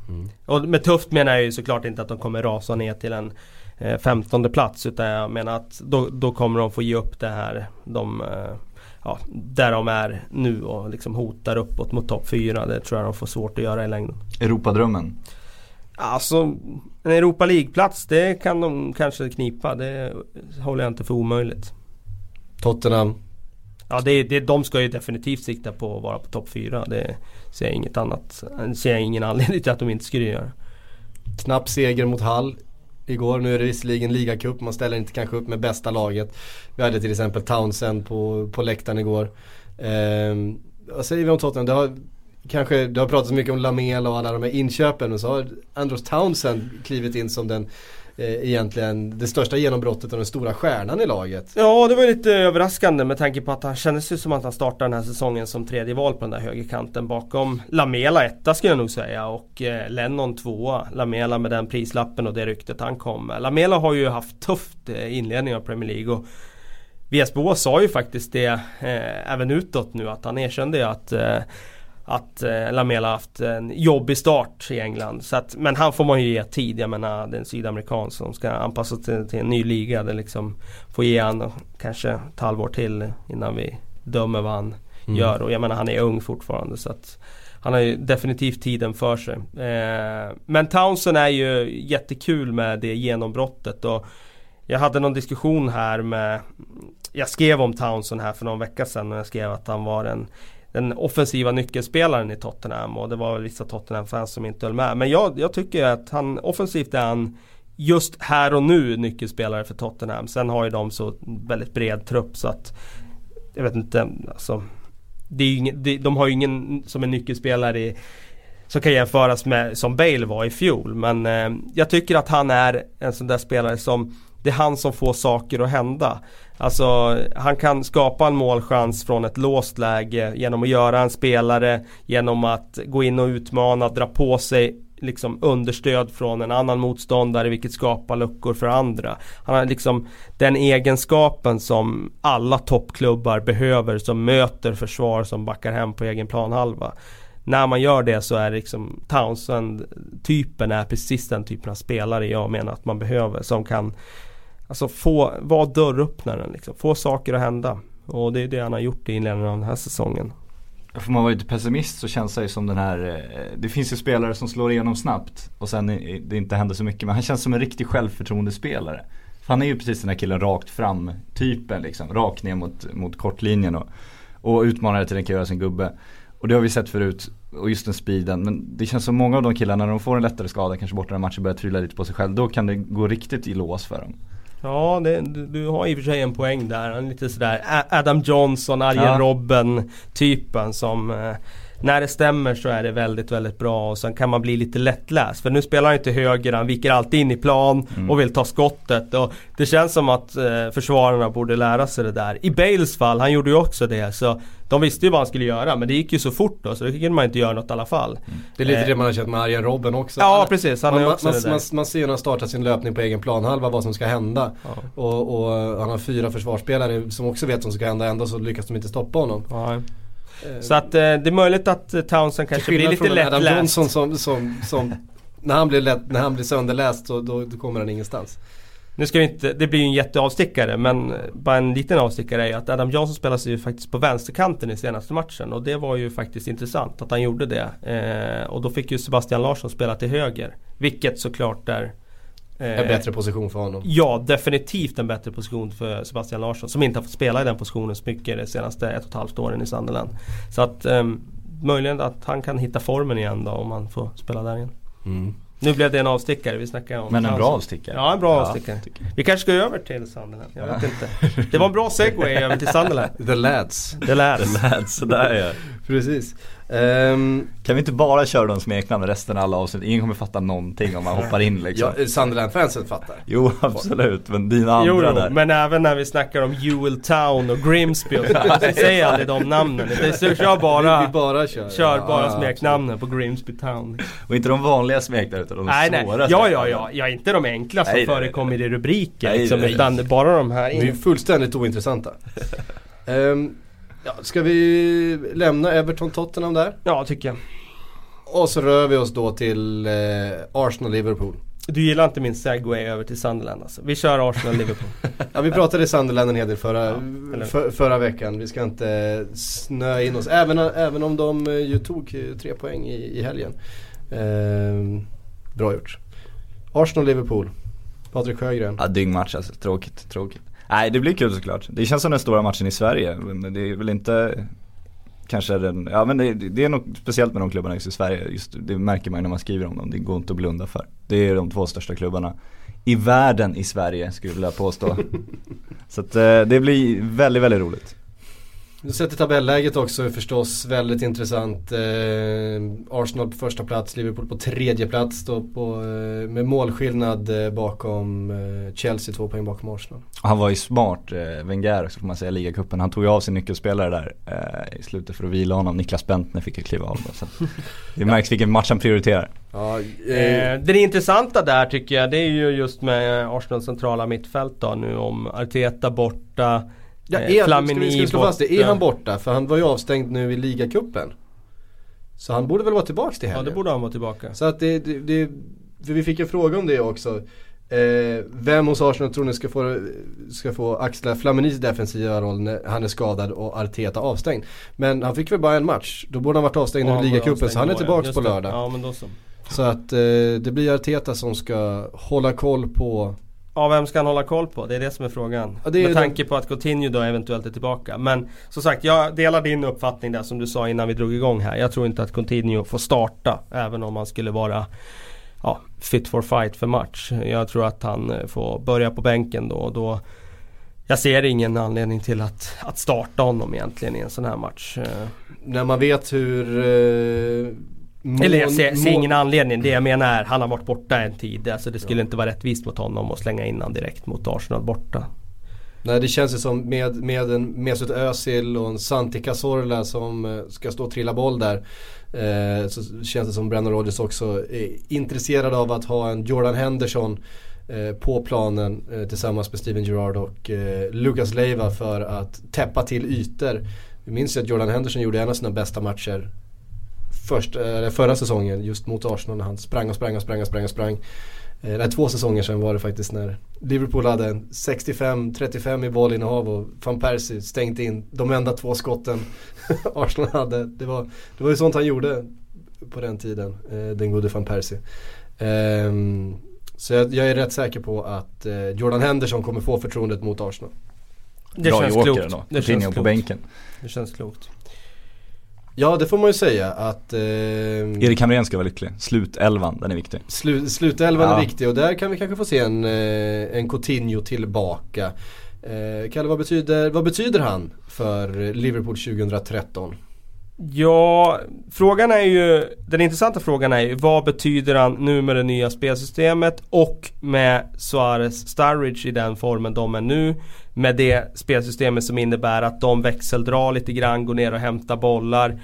Mm. Och med tufft menar jag ju såklart inte att de kommer rasa ner till en eh, 15 plats utan jag menar att då, då kommer de få ge upp det här de, eh, ja, där de är nu och liksom hotar uppåt mot topp 4. Det tror jag de får svårt att göra i längden. Europadrömmen? Alltså en Europa League-plats det kan de kanske knipa. Det håller jag inte för omöjligt. Tottenham? Ja, det, det, de ska ju definitivt sikta på att vara på topp 4. Det ser jag inget annat. Ser jag ingen anledning till att de inte skulle göra. Knapp seger mot Hall igår. Nu är det visserligen ligacup, man ställer inte kanske upp med bästa laget. Vi hade till exempel Townsend på, på läktaren igår. Eh, vad säger vi om Tottenham? Det har, kanske, det har pratats mycket om Lamela och alla de här inköpen och så har Andros Townsend klivit in som den Eh, egentligen det största genombrottet och den stora stjärnan i laget. Ja, det var lite överraskande med tanke på att han kändes ju som att han startade den här säsongen som tredje val på den där högerkanten bakom Lamela etta skulle jag nog säga och eh, Lennon tvåa. Lamela med den prislappen och det ryktet han kom med. Lamela har ju haft tufft eh, inledning av Premier League och VSBO sa ju faktiskt det eh, även utåt nu att han erkände att eh, att eh, Lamela haft en jobbig start i England. Så att, men han får man ju ge tid. Jag menar den sydamerikan som ska anpassa sig till, till, en ny liga. Det liksom får ge han kanske ett halvår till innan vi dömer vad han mm. gör. Och jag menar han är ung fortfarande. så att han har ju definitivt tiden för sig. Eh, men Townsend är ju jättekul med det genombrottet. Och jag hade någon diskussion här med Jag skrev om Townsend här för någon vecka sedan. Och jag skrev att han var en den offensiva nyckelspelaren i Tottenham och det var vissa Tottenham-fans som inte höll med. Men jag, jag tycker att han offensivt är han just här och nu nyckelspelare för Tottenham. Sen har ju de så väldigt bred trupp så att jag vet inte, alltså det är ingen, det, de har ju ingen som är nyckelspelare i, som kan jämföras med som Bale var i fjol. Men eh, jag tycker att han är en sån där spelare som det är han som får saker att hända. Alltså han kan skapa en målchans från ett låst läge genom att göra en spelare, genom att gå in och utmana, dra på sig liksom understöd från en annan motståndare vilket skapar luckor för andra. Han har liksom den egenskapen som alla toppklubbar behöver som möter försvar som backar hem på egen planhalva. När man gör det så är liksom Townsend-typen är precis den typen av spelare jag menar att man behöver som kan Alltså få, vara dörröppnaren liksom. Få saker att hända. Och det är det han har gjort i inledningen av den här säsongen. Får man vara lite pessimist så känns det ju som den här eh, Det finns ju spelare som slår igenom snabbt och sen det inte händer så mycket. Men han känns som en riktig självförtroendespelare. För han är ju precis den här killen rakt fram typen liksom. Rakt ner mot, mot kortlinjen och, och utmanare till den kan göra sin gubbe. Och det har vi sett förut. Och just den speeden. Men det känns som många av de killarna när de får en lättare skada, kanske borta en match och börjar trilla lite på sig själv. Då kan det gå riktigt i lås för dem. Ja, det, du, du, har i och för sig en poäng där. Han är lite sådär Adam Johnson, Arjen ja. Robben typen som eh, när det stämmer så är det väldigt, väldigt bra och sen kan man bli lite lättläst. För nu spelar han inte höger, han viker alltid in i plan mm. och vill ta skottet. Och det känns som att eh, försvararna borde lära sig det där. I Bales fall, han gjorde ju också det. Så de visste ju vad han skulle göra men det gick ju så fort då så då kunde man inte göra något i alla fall. Mm. Det är lite eh. det man har känt med Arjen Robben också. Ja precis, han man, också man, man, man, ser ju när han startar sin löpning på egen planhalva vad som ska hända. Ja. Och, och, han har fyra försvarsspelare som också vet vad som ska hända ändå så lyckas de inte stoppa honom. Ja. Så att eh, det är möjligt att eh, Townsend kanske blir lite lättläst. Adam Johnson som, som, som när, han blir lätt, när han blir sönderläst så då, då kommer han ingenstans. Nu ska vi inte, det blir ju en jätteavstickare men eh, bara en liten avstickare är att Adam Johnson spelar sig ju faktiskt på vänsterkanten i senaste matchen och det var ju faktiskt intressant att han gjorde det. Eh, och då fick ju Sebastian Larsson spela till höger. Vilket såklart är en eh, bättre position för honom? Ja, definitivt en bättre position för Sebastian Larsson. Som inte har fått spela i den positionen så mycket de senaste ett och ett halvt åren i Sunderland. Så att um, möjligen att han kan hitta formen igen då om han får spela där igen. Mm. Nu blev det en avstickare, vi snackar om Men en bra avstickare? Ja, en bra ja, avstickare. Vi kanske ska över till Sunderland, jag vet inte. Det var en bra segway över till Sunderland. [laughs] The lads. The lads. The lads, sådär ja. [laughs] Precis. Um, kan vi inte bara köra de smeknamn resten av alla avsnitt? Ingen kommer fatta någonting om man hoppar in liksom. Ja, Sunderland-fansen fattar. Jo, absolut. Men dina andra jo, jo, där. men även när vi snackar om Ewell Town och Grimsby och sådär. [laughs] Vi säger aldrig de namnen. Det kör bara, vi, vi bara kör, kör ja, bara ja, smeknamnen på Grimsby Town. Och inte de vanliga smeknamnen utan de nej, svåra. Nej. Ja, ja, ja, ja. Inte de enkla som förekommer i rubriker. Liksom, nej. Utan bara de här. De är ju fullständigt ointressanta. um, [laughs] Ja, ska vi lämna Everton-Tottenham där? Ja, tycker jag. Och så rör vi oss då till eh, Arsenal-Liverpool. Du gillar inte min segway över till Sunderland alltså. Vi kör Arsenal-Liverpool. [laughs] ja, vi pratade Sunderland en hel del förra, ja, för, förra veckan. Vi ska inte snöa in oss. Även, även om de ju tog tre poäng i, i helgen. Eh, Bra gjort. Arsenal-Liverpool. Patrik Sjögren. Ja, dyngmatch alltså. Tråkigt, tråkigt. Nej det blir kul såklart. Det känns som den stora matchen i Sverige. Men det är väl inte kanske den, ja men det, det är nog speciellt med de klubbarna just i Sverige. Just, det märker man ju när man skriver om dem. Det går inte att blunda för. Det är de två största klubbarna i världen i Sverige skulle jag vilja påstå. [laughs] Så att eh, det blir väldigt, väldigt roligt. Du sätter tabelläget också förstås väldigt intressant. Eh, Arsenal på första plats, Liverpool på tredje plats då på, eh, med målskillnad eh, bakom eh, Chelsea, två poäng bakom Arsenal. Han var ju smart, eh, Wenger också får man säga, ligacupen. Han tog ju av sin nyckelspelare där eh, i slutet för att vila honom. Niklas Bentner fick ju kliva av. Så [laughs] det märks vilken match han prioriterar. Ja, eh, det intressanta där tycker jag, det är ju just med Arsenals centrala mittfält då nu om Arteta borta Ja, är, eh, Flamini ska vi, slå fast det? Är han borta? För han var ju avstängd nu i ligacupen. Så han borde väl vara tillbaka till helgen? Ja det borde han vara tillbaka. Så att det, det, det för vi fick en fråga om det också. Eh, vem hos Arsenal tror ni ska få, ska få axla Flaminis defensiva roll när han är skadad och Arteta avstängd? Men han fick väl bara en match. Då borde han varit avstängd ja, i ligacupen så han är tillbaka på lördag. Ja, men då så. så att eh, det blir Arteta som ska hålla koll på Ja, vem ska han hålla koll på? Det är det som är frågan. Ja, Med tanke den... på att Coutinho då eventuellt är tillbaka. Men som sagt, jag delar din uppfattning där som du sa innan vi drog igång här. Jag tror inte att Coutinho får starta även om han skulle vara ja, fit for fight för match. Jag tror att han eh, får börja på bänken då. Och då jag ser ingen anledning till att, att starta honom egentligen i en sån här match. När man vet hur eh, Mån, Eller jag ser, ser ingen anledning. Det jag menar är han har varit borta en tid. Alltså det skulle ja. inte vara rättvist mot honom att slänga in honom direkt mot Arsenal borta. Nej det känns ju som med, med en Mesut Özil och en Santi Cazorla som eh, ska stå och trilla boll där. Eh, så känns det som Brennan Rodgers också är intresserad av att ha en Jordan Henderson eh, på planen eh, tillsammans med Steven Gerrard och Lucas Leiva för att täppa till ytor. Vi minns ju att Jordan Henderson gjorde en av sina bästa matcher först, förra säsongen just mot Arsenal när han sprang och sprang och sprang och sprang och sprang. Eh, nej, två säsonger sedan var det faktiskt när Liverpool hade 65-35 i bollinnehav och van Persie stängt in de enda två skotten [laughs] Arsenal hade. Det var, det var ju sånt han gjorde på den tiden, eh, den gode van Persie. Um, så jag, jag, är rätt säker på att eh, Jordan Henderson kommer få förtroendet mot Arsenal. Det Bra känns klokt. Det känns klokt. på bänken. Det känns klokt. Ja det får man ju säga att eh, Erik Hamrén ska vara lycklig. Slutelvan, den är viktig. Slu, slutelvan ja. är viktig och där kan vi kanske få se en, eh, en Coutinho tillbaka. Eh, Kalle, vad betyder, vad betyder han för Liverpool 2013? Ja, frågan är ju, den intressanta frågan är ju vad betyder han nu med det nya spelsystemet och med Suarez Sturridge i den formen de är nu. Med det spelsystemet som innebär att de växeldrar lite grann, går ner och hämtar bollar.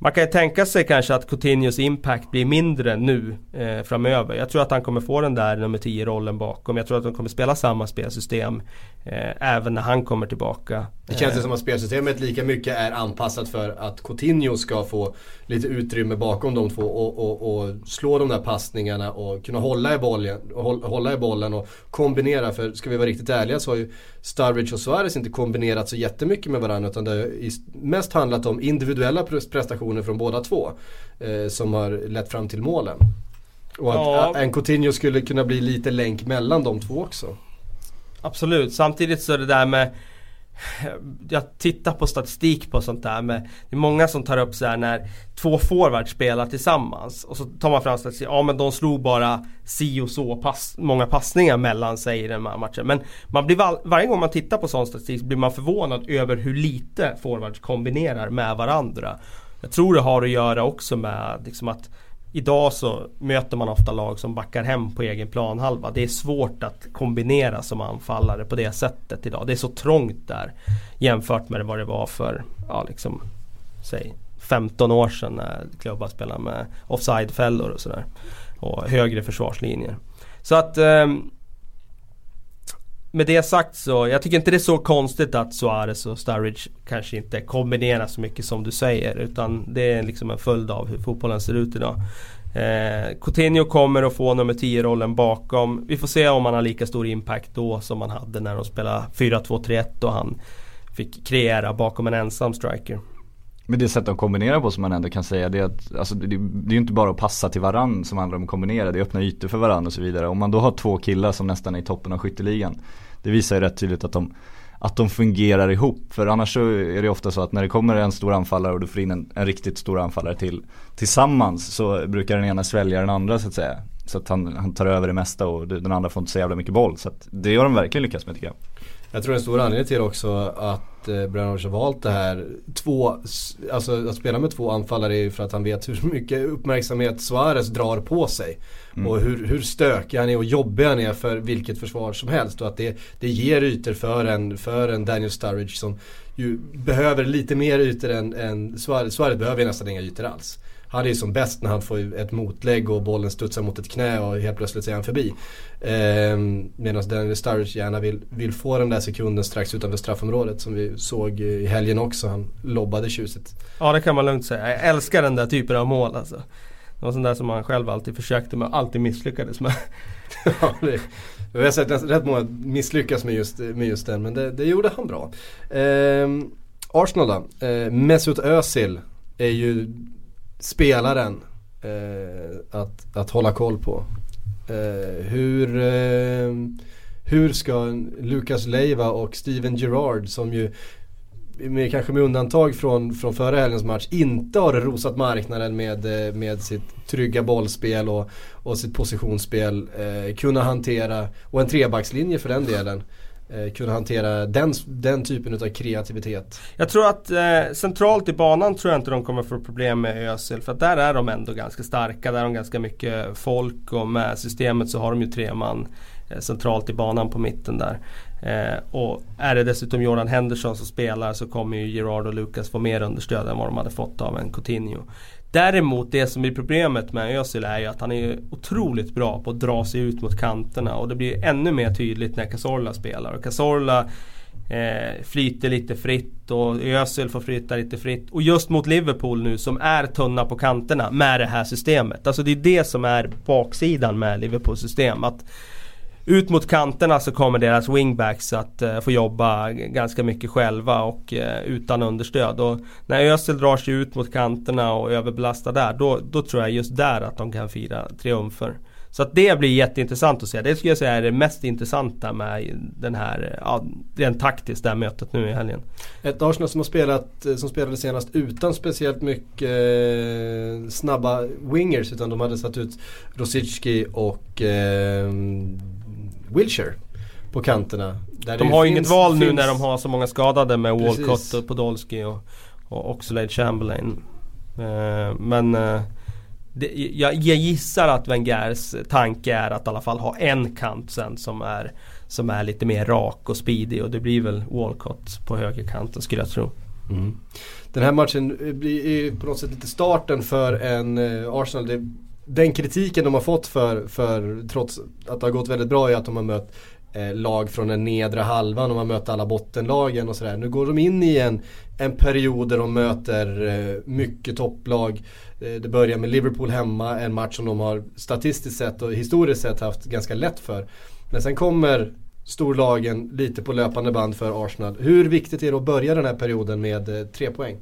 Man kan ju tänka sig kanske att Coutinhos impact blir mindre nu eh, framöver. Jag tror att han kommer få den där nummer 10 rollen bakom. Jag tror att de kommer spela samma spelsystem eh, även när han kommer tillbaka. Det känns ju som att spelsystemet lika mycket är anpassat för att Coutinho ska få lite utrymme bakom de två och, och, och slå de där passningarna och kunna hålla i, bollen, hålla i bollen och kombinera. För ska vi vara riktigt ärliga så har ju Sturridge och Suarez inte kombinerat så jättemycket med varandra utan det har mest handlat om individuella prestationer från båda två. Eh, som har lett fram till målen. Och att ja. en Coutinho skulle kunna bli lite länk mellan de två också. Absolut, samtidigt så är det där med jag tittar på statistik på sånt där med Det är många som tar upp så här när två forwards spelar tillsammans och så tar man fram statistik, ja men de slog bara si och så pass, många passningar mellan sig i den här matchen. Men man blir var, varje gång man tittar på sån statistik blir man förvånad över hur lite forwards kombinerar med varandra. Jag tror det har att göra också med liksom att Idag så möter man ofta lag som backar hem på egen planhalva. Det är svårt att kombinera som anfallare på det sättet idag. Det är så trångt där jämfört med vad det var för, ja liksom, säg 15 år sedan när klubbar spelade med offsidefällor och sådär. Och högre försvarslinjer. Så att um, med det sagt så, jag tycker inte det är så konstigt att Suarez och Sturridge kanske inte kombinerar så mycket som du säger. Utan det är liksom en följd av hur fotbollen ser ut idag. Eh, Coutinho kommer att få nummer 10-rollen bakom. Vi får se om han har lika stor impact då som han hade när de spelade 4-2-3-1 och han fick kreera bakom en ensam striker. Men det sätt de kombinerar på som man ändå kan säga det är att alltså, det, det är ju inte bara att passa till varann som handlar om att kombinera, det är öppna ytor för varann och så vidare. Om man då har två killar som nästan är i toppen av skytteligan Det visar ju rätt tydligt att de att de fungerar ihop. För annars så är det ofta så att när det kommer en stor anfallare och du får in en, en riktigt stor anfallare till tillsammans så brukar den ena svälja den andra så att säga. Så att han, han tar över det mesta och den andra får inte så jävla mycket boll. Så att det har de verkligen lyckats med tycker jag. Jag tror en stor anledning till också att eh, har valt det här. Två, alltså att spela med två anfallare är ju för att han vet hur mycket uppmärksamhet Suarez drar på sig. Mm. Och hur, hur stökig han är och jobbig han är för vilket försvar som helst. Och att det, det ger ytor för en, för en Daniel Sturridge som ju behöver lite mer ytor än, än Suarez. Suarez behöver ju nästan inga ytor alls. Han är ju som bäst när han får ett motlägg och bollen studsar mot ett knä och helt plötsligt är han förbi. Eh, Medan Daniel Sturridge gärna vill, vill få den där sekunden strax utanför straffområdet som vi såg i helgen också. Han lobbade tjusigt. Ja det kan man lugnt säga. Jag älskar den där typen av mål alltså. Det var sånt där som man själv alltid försökte med och alltid misslyckades med. [laughs] ja, det, jag har sett rätt många misslyckas med just, med just den men det, det gjorde han bra. Eh, Arsenal då. Eh, Mesut Özil är ju spelaren eh, att, att hålla koll på. Eh, hur, eh, hur ska Lucas Leiva och Steven Gerrard som ju med, kanske med undantag från, från förra helgens match, inte har rosat marknaden med, eh, med sitt trygga bollspel och, och sitt positionsspel eh, kunna hantera, och en trebackslinje för den delen, eh, kunna hantera den, den typen av kreativitet. Jag tror att eh, centralt i banan tror jag inte de kommer få problem med Özil. För att där är de ändå ganska starka. Där har de ganska mycket folk och med systemet så har de ju tre man eh, centralt i banan på mitten där. Eh, och är det dessutom Jordan Henderson som spelar så kommer ju Gerard och Lucas få mer understöd än vad de hade fått av en Coutinho. Däremot det som är problemet med Özil är ju att han är otroligt bra på att dra sig ut mot kanterna och det blir ännu mer tydligt när Cazorla spelar. Och Cazorla eh, flyter lite fritt och Özil får flyta lite fritt. Och just mot Liverpool nu som är tunna på kanterna med det här systemet. Alltså det är det som är baksidan med Liverpools system. Att ut mot kanterna så kommer deras wingbacks att eh, få jobba ganska mycket själva och eh, utan understöd. Och när Özil drar sig ut mot kanterna och överbelastar där, då, då tror jag just där att de kan fira triumfer. Så att det blir jätteintressant att se. Det skulle jag säga är det mest intressanta med den här, ja, rent taktiskt, det här mötet nu i helgen. Ett Arsenal som har spelat, eh, som spelade senast utan speciellt mycket eh, snabba wingers utan de hade satt ut Rosicki och eh, Wilshire på kanterna. de har ju inget val nu när de har så många skadade med Walcott och Podolski och, och Oxlade Chamberlain. Uh, men uh, det, jag, jag, gissar att Wengers tanke är att i alla fall ha en kant sen som är, som är lite mer rak och speedy och det blir väl Walcott på högerkanten skulle jag tro. Mm. Den här matchen blir på något sätt lite starten för en Arsenal. Det den kritiken de har fått för, för, trots att det har gått väldigt bra, är att de har mött eh, lag från den nedre halvan De har mött alla bottenlagen och sådär. Nu går de in i en, en period där de möter eh, mycket topplag. Eh, det börjar med Liverpool hemma, en match som de har statistiskt sett och historiskt sett haft ganska lätt för. Men sen kommer storlagen lite på löpande band för Arsenal. Hur viktigt är det att börja den här perioden med eh, tre poäng?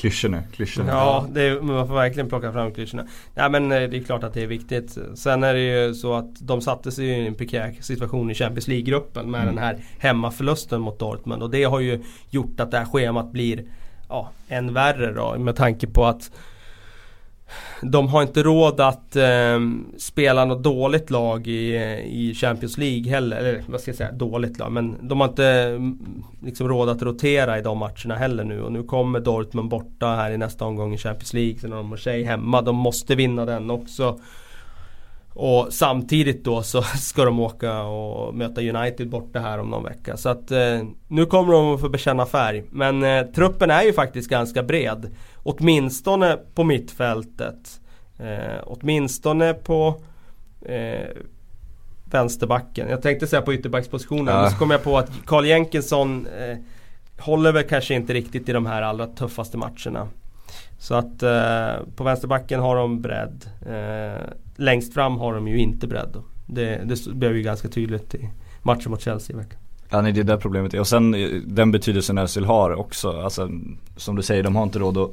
Klyschorna, klyschorna. Ja, är, man får verkligen plocka fram klyschorna. Ja men eh, det är klart att det är viktigt. Sen är det ju så att de satte sig i en prekär situation i Champions League-gruppen med mm. den här hemmaförlusten mot Dortmund. Och det har ju gjort att det här schemat blir ja, än värre då med tanke på att de har inte råd att eh, spela något dåligt lag i, eh, i Champions League heller. Eller vad ska jag säga, dåligt lag. Men de har inte mm, liksom råd att rotera i de matcherna heller nu. Och nu kommer Dortmund borta här i nästa omgång i Champions League. Sen har de Marseille hemma. De måste vinna den också. Och samtidigt då så [laughs] ska de åka och möta United borta här om någon vecka. Så att eh, nu kommer de att få bekänna färg. Men eh, truppen är ju faktiskt ganska bred. Åtminstone på mittfältet. Eh, åtminstone på eh, vänsterbacken. Jag tänkte säga på ytterbackspositionen. Ja. Men så kom jag på att Carl Jenkinson eh, håller väl kanske inte riktigt i de här allra tuffaste matcherna. Så att eh, på vänsterbacken har de bredd. Längst fram har de ju inte bredd. Det, det blev ju ganska tydligt i matchen mot Chelsea i veckan. Ja nej det är där problemet är. Och sen eh, den betydelsen Özil har också. Alltså som du säger, de har inte råd att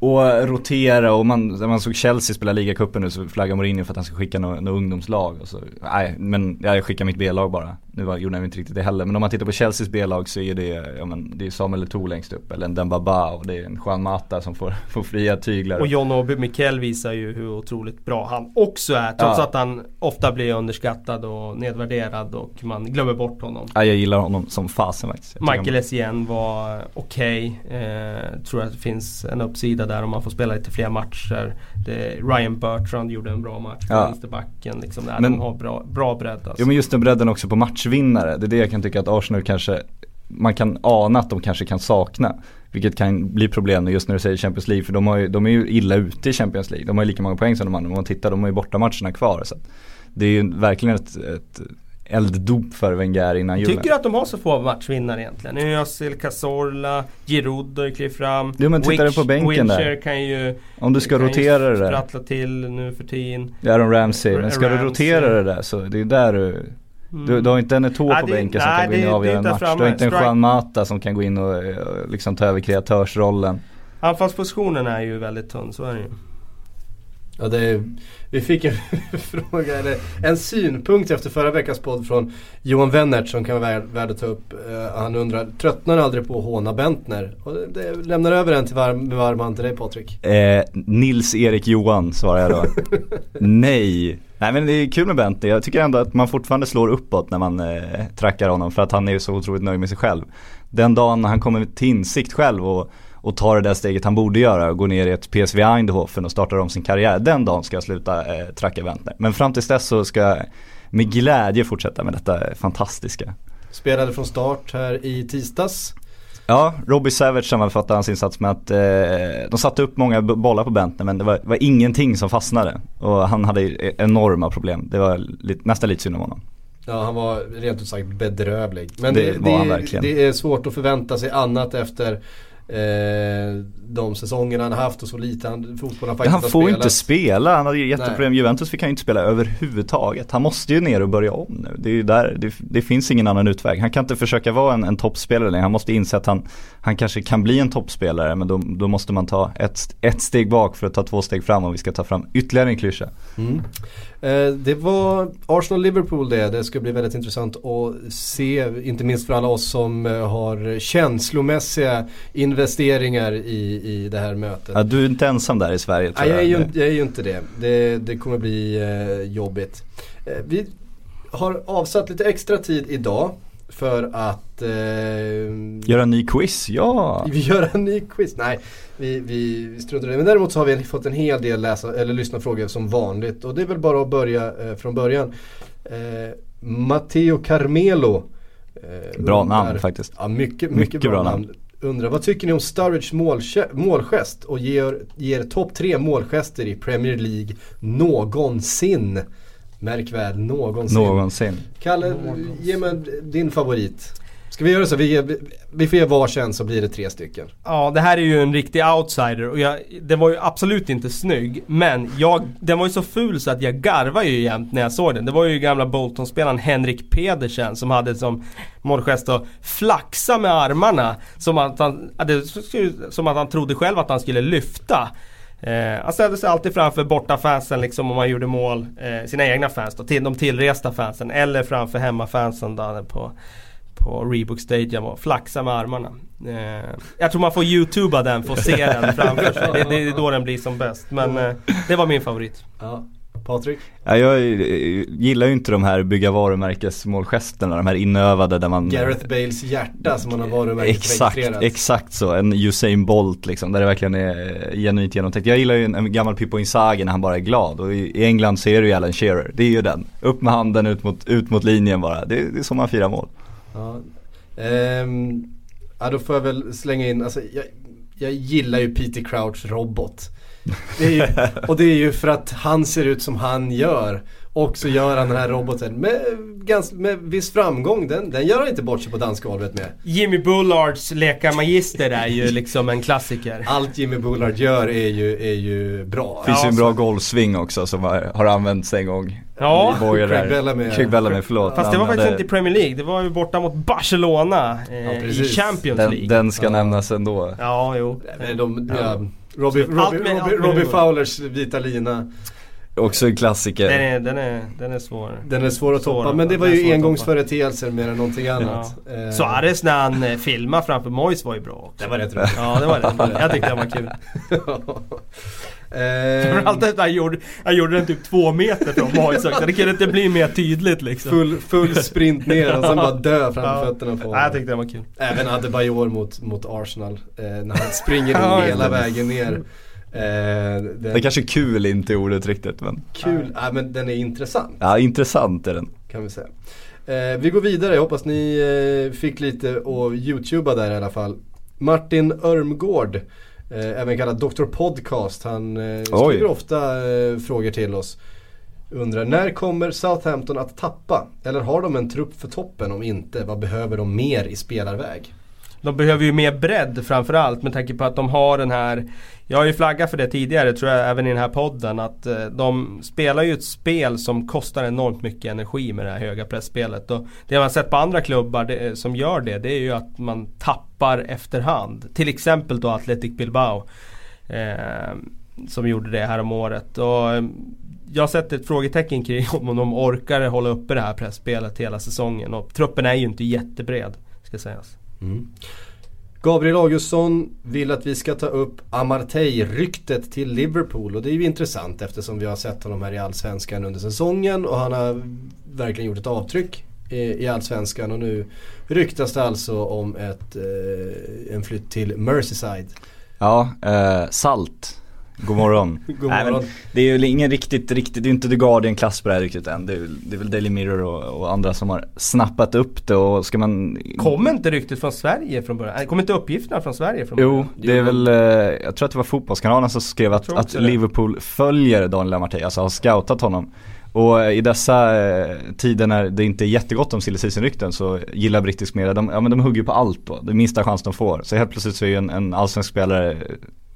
och rotera och man, när man såg Chelsea spela ligacupen nu så flaggade Mourinho för att han ska skicka något, något ungdomslag. Och så, nej men jag skickar mitt B-lag bara. Nu var, gjorde han inte riktigt det heller. Men om man tittar på Chelseas B-lag så är det, ja, men, det är Samuel Eto'o längst upp. Eller en Dembaba och det är en Juan Mata som får, [laughs] får fria tyglar. Och John Obi Mikel visar ju hur otroligt bra han också är. Trots Ja. att han ofta blir underskattad och nedvärderad och man glömmer bort honom. Ja, jag gillar honom som fasen faktiskt. Michael Essien var okej. Eh, tror att det finns en uppsida där om man får spela lite fler matcher. Det, Ryan Bertrand gjorde en bra match på Ja. vänsterbacken. Liksom där Men- de har bra, bra bredd alltså. Jo men just den bredden också på matchvinnare. Det är det jag kan tycka att Arsenal kanske, man kan ana att de kanske kan sakna. Vilket kan bli problem just när du säger Champions League för de, har ju, de är ju illa ute i Champions League. De har ju lika många poäng som de andra. Om man tittar, de har ju bortamatcherna kvar. Så det är ju verkligen ett, ett elddop för Wenger innan julen. Tycker du att de har så få matchvinnare egentligen? Özil, Cazorla, Giroud har ju klivit fram. Jo, men tittar du på bänken Wilshere där? kan ju Om du ska rotera det där. till nu för tiden. Aaron Ramsey, men ska du Ramsey. rotera det där så det är där du Du, du har inte en Eto'o på bänken som nej, kan gå in och avgöra en match. framme. Du har inte en Juan Mata som kan gå in och eh, liksom ta över kreatörsrollen. Anfallspositionen är ju väldigt tunn, så är det ju. Ja, det är, vi fick en [laughs] fråga, eller en synpunkt efter förra veckans podd från Johan Wennert som kan vara värd, att ta upp. Eh, han undrar, tröttnar aldrig på att håna Bentner? Och det, det lämnar över den till varm, varm hand till dig Patrik. Eh, Nils-Erik Johan svarar jag då. [laughs] Nej. Nej men det är kul med Bentley. Jag tycker ändå att man fortfarande slår uppåt när man eh, trackar honom för att han är ju så otroligt nöjd med sig själv. Den dagen han kommer till insikt själv och, och tar det där steget han borde göra och går ner i ett PSV Eindhoven och startar om sin karriär. Den dagen ska jag sluta eh, tracka Bentley. Men fram tills dess så ska jag med glädje fortsätta med detta fantastiska. Spelade från start här i tisdags. Ja, Robbie Savage sammanfattar hans insats med att eh, de satte upp många bollar på Bentner men det var, var ingenting som fastnade. Och han hade e- enorma problem. Det var lite, nästan lite synd om honom. Ja, han var rent ut sagt bedrövlig. Men Det det, var det, han verkligen. det är svårt att förvänta sig annat efter de säsongerna han haft och så lite han, fotboll han faktiskt Han har får spelat. inte spela, han hade ju jätteproblem. Nej. Juventus fick han ju inte spela överhuvudtaget. Han måste ju ner och börja om nu. Det är ju där, det, det finns ingen annan utväg. Han kan inte försöka vara en, en toppspelare längre. Han måste inse att han, han kanske kan bli en toppspelare men då, då måste man ta ett, ett steg bak för att ta två steg fram om vi ska ta fram ytterligare en klyscha. Mm. Eh, det var Arsenal-Liverpool det. Det ska bli väldigt intressant att se. Inte minst för alla oss som eh, har känslomässiga investeringar i, i det här mötet. Ja, du är inte ensam där i Sverige tror Nej, jag, är ju, jag. är ju inte det. Det, det kommer bli eh, jobbigt. Vi har avsatt lite extra tid idag för att eh, Göra en ny quiz, ja! [laughs] vi gör en ny quiz. Nej, vi, vi, vi struntar i det. Men däremot så har vi fått en hel del läsa, eller lyssnarfrågor som vanligt. Och det är väl bara att börja eh, från början. Eh, Matteo Carmelo. Eh, Bra undrar- namn faktiskt. Ja, mycket, mycket, Mycket bra, bra namn. Undrar, vad tycker ni om Sturridge målge- målgest och ger, ger topp tre målgester i Premier League någonsin? Märk väl, någonsin. Någonsin. Kalle, ge mig din favorit. Ska vi göra så? Vi, ger, vi får ge varsin så blir det tre stycken. Ja, det här är ju en riktig outsider och jag, den var ju absolut inte snygg. Men jag, den var ju så ful så att jag garvar ju jämt när jag såg den. Det var ju gamla Bolton-spelaren Henrik Pedersen som hade som målgest att flaxa med armarna. Som att han, som att han trodde själv att han skulle lyfta. Eh, han ställde sig alltid framför bortafansen liksom om han gjorde mål. Eh, sina egna fans då, till de tillresta fansen. Eller framför hemmafansen då på på Reebok Stadium och flaxa med armarna. Eh, jag tror man får youtuba den för att se den framför sig. Det, det är då den blir som bäst. Men eh, det var min favorit. Ja. Patrik? Ja, jag eh, gillar ju inte de här bygga varumärkesmålgesterna, de här inövade där man Gareth Bales hjärta som han har Exakt, varumärkesregistrerat. exakt så. En Usain Bolt liksom, där det verkligen är genuint genomtänkt. Jag gillar ju en, en gammal Pippo Inzaghi när han bara är glad och i, England är det ju Alan Shearer. Det är ju den. Upp med handen, ut mot, ut mot linjen bara. Det, det är så man firar mål. Ja. Ehm, ja, då får jag väl slänga in, alltså, jag, jag gillar ju Peter Crouch robot. Det är ju, och det är ju för att han ser ut som han gör. Och så gör han den här roboten med, ganska, med viss framgång. Den, den gör han inte bort sig på dansgolvet med. Jimmy Bullards Leka Magister är ju liksom en klassiker. Allt Jimmy Bullard gör är ju, är ju bra. Finns ju en så- bra golfsving också som har, använts en gång. Ja. Craig. Bellamy. Craig Bellamy, förlåt. Fast det var faktiskt inte i Premier League, det var ju borta mot Barcelona eh, Ja, i precis. Champions League. den, den ska Ja. nämnas ändå. Ja, jo. Men de, Ja. Ja. Robbie, Allt Robbie, med- allt Robbie, med Robbie. Fowlers vita lina. Också en klassiker. Den är, den är, den är svår. Den är svår att Svår toppa men det var ju engångsföreteelser mer än någonting annat. Eh, Suarez när han eh, filmar framför Moyes var ju bra också. Det var rätt roligt. Ja, det var det. Jag tyckte det var kul. [laughs] [laughs] Framförallt att han gjorde, han gjorde den typ två meter från också. Det kunde inte bli mer tydligt liksom. full, full sprint ner och sen bara dö framför Ja. fötterna på Nej, jag tyckte det var kul. Även Adebayor mot, mot Arsenal. Eh, när han springer [laughs] Ja, hela vägen ner. Eh, den, Det är kanske kul inte är ordet riktigt men kul, ja. men den är intressant ja, intressant är den. kan vi säga. Eh, vi går vidare, jag hoppas ni eh, fick lite att youtuba där i alla fall. Martin Örmgård, eh, även kallad Dr Podcast, han eh, skriver ofta eh, frågor till oss. Undrar, när kommer Southampton att tappa? Eller har de en trupp för toppen? Om inte, vad behöver de mer i spelarväg? De behöver ju mer bredd framförallt med tanke på att de har den här Jag har ju flaggat för det tidigare tror jag även i den här podden att eh, de spelar ju ett spel som kostar enormt mycket energi med det här höga pressspelet. Och det man har sett på andra klubbar det, eh, som gör det, det är ju att man tappar efterhand. Till exempel då Athletic Bilbao. Eh, som gjorde det här om året. Och, eh, jag har sett ett frågetecken kring [laughs] om de orkar hålla uppe det här pressspelet hela säsongen. Och truppen är ju inte jättebred, ska sägas. Mm. Gabriel Augustsson vill att vi ska ta upp Amartey-ryktet till Liverpool och det är ju intressant eftersom vi har sett honom här i Allsvenskan under säsongen och han har verkligen gjort ett avtryck i, Allsvenskan och nu ryktas det alltså om ett, eh, en flytt till Merseyside. Ja, eh, Salt. God morgon. [laughs] God Nej, morgon. det är ju ingen riktigt, riktigt, det är inte The Guardian-klass på det här riktigt än. Det är, väl- det är väl Daily Mirror och, och andra som har snappat upp det och ska man Kom inte ryktet från Sverige från början? Nej, Kom inte uppgifterna från Sverige från början? Jo, det är väl, eh, jag tror att det var Fotbollskanalen som skrev att, att. Liverpool följer Daniel Amartey, alltså har scoutat honom. Och eh, i dessa eh, tider när det inte är jättegott om silly season-rykten så gillar brittisk media, de, ja men de hugger på allt då, det är minsta chans de får. Så helt plötsligt så är ju en, en allsvensk spelare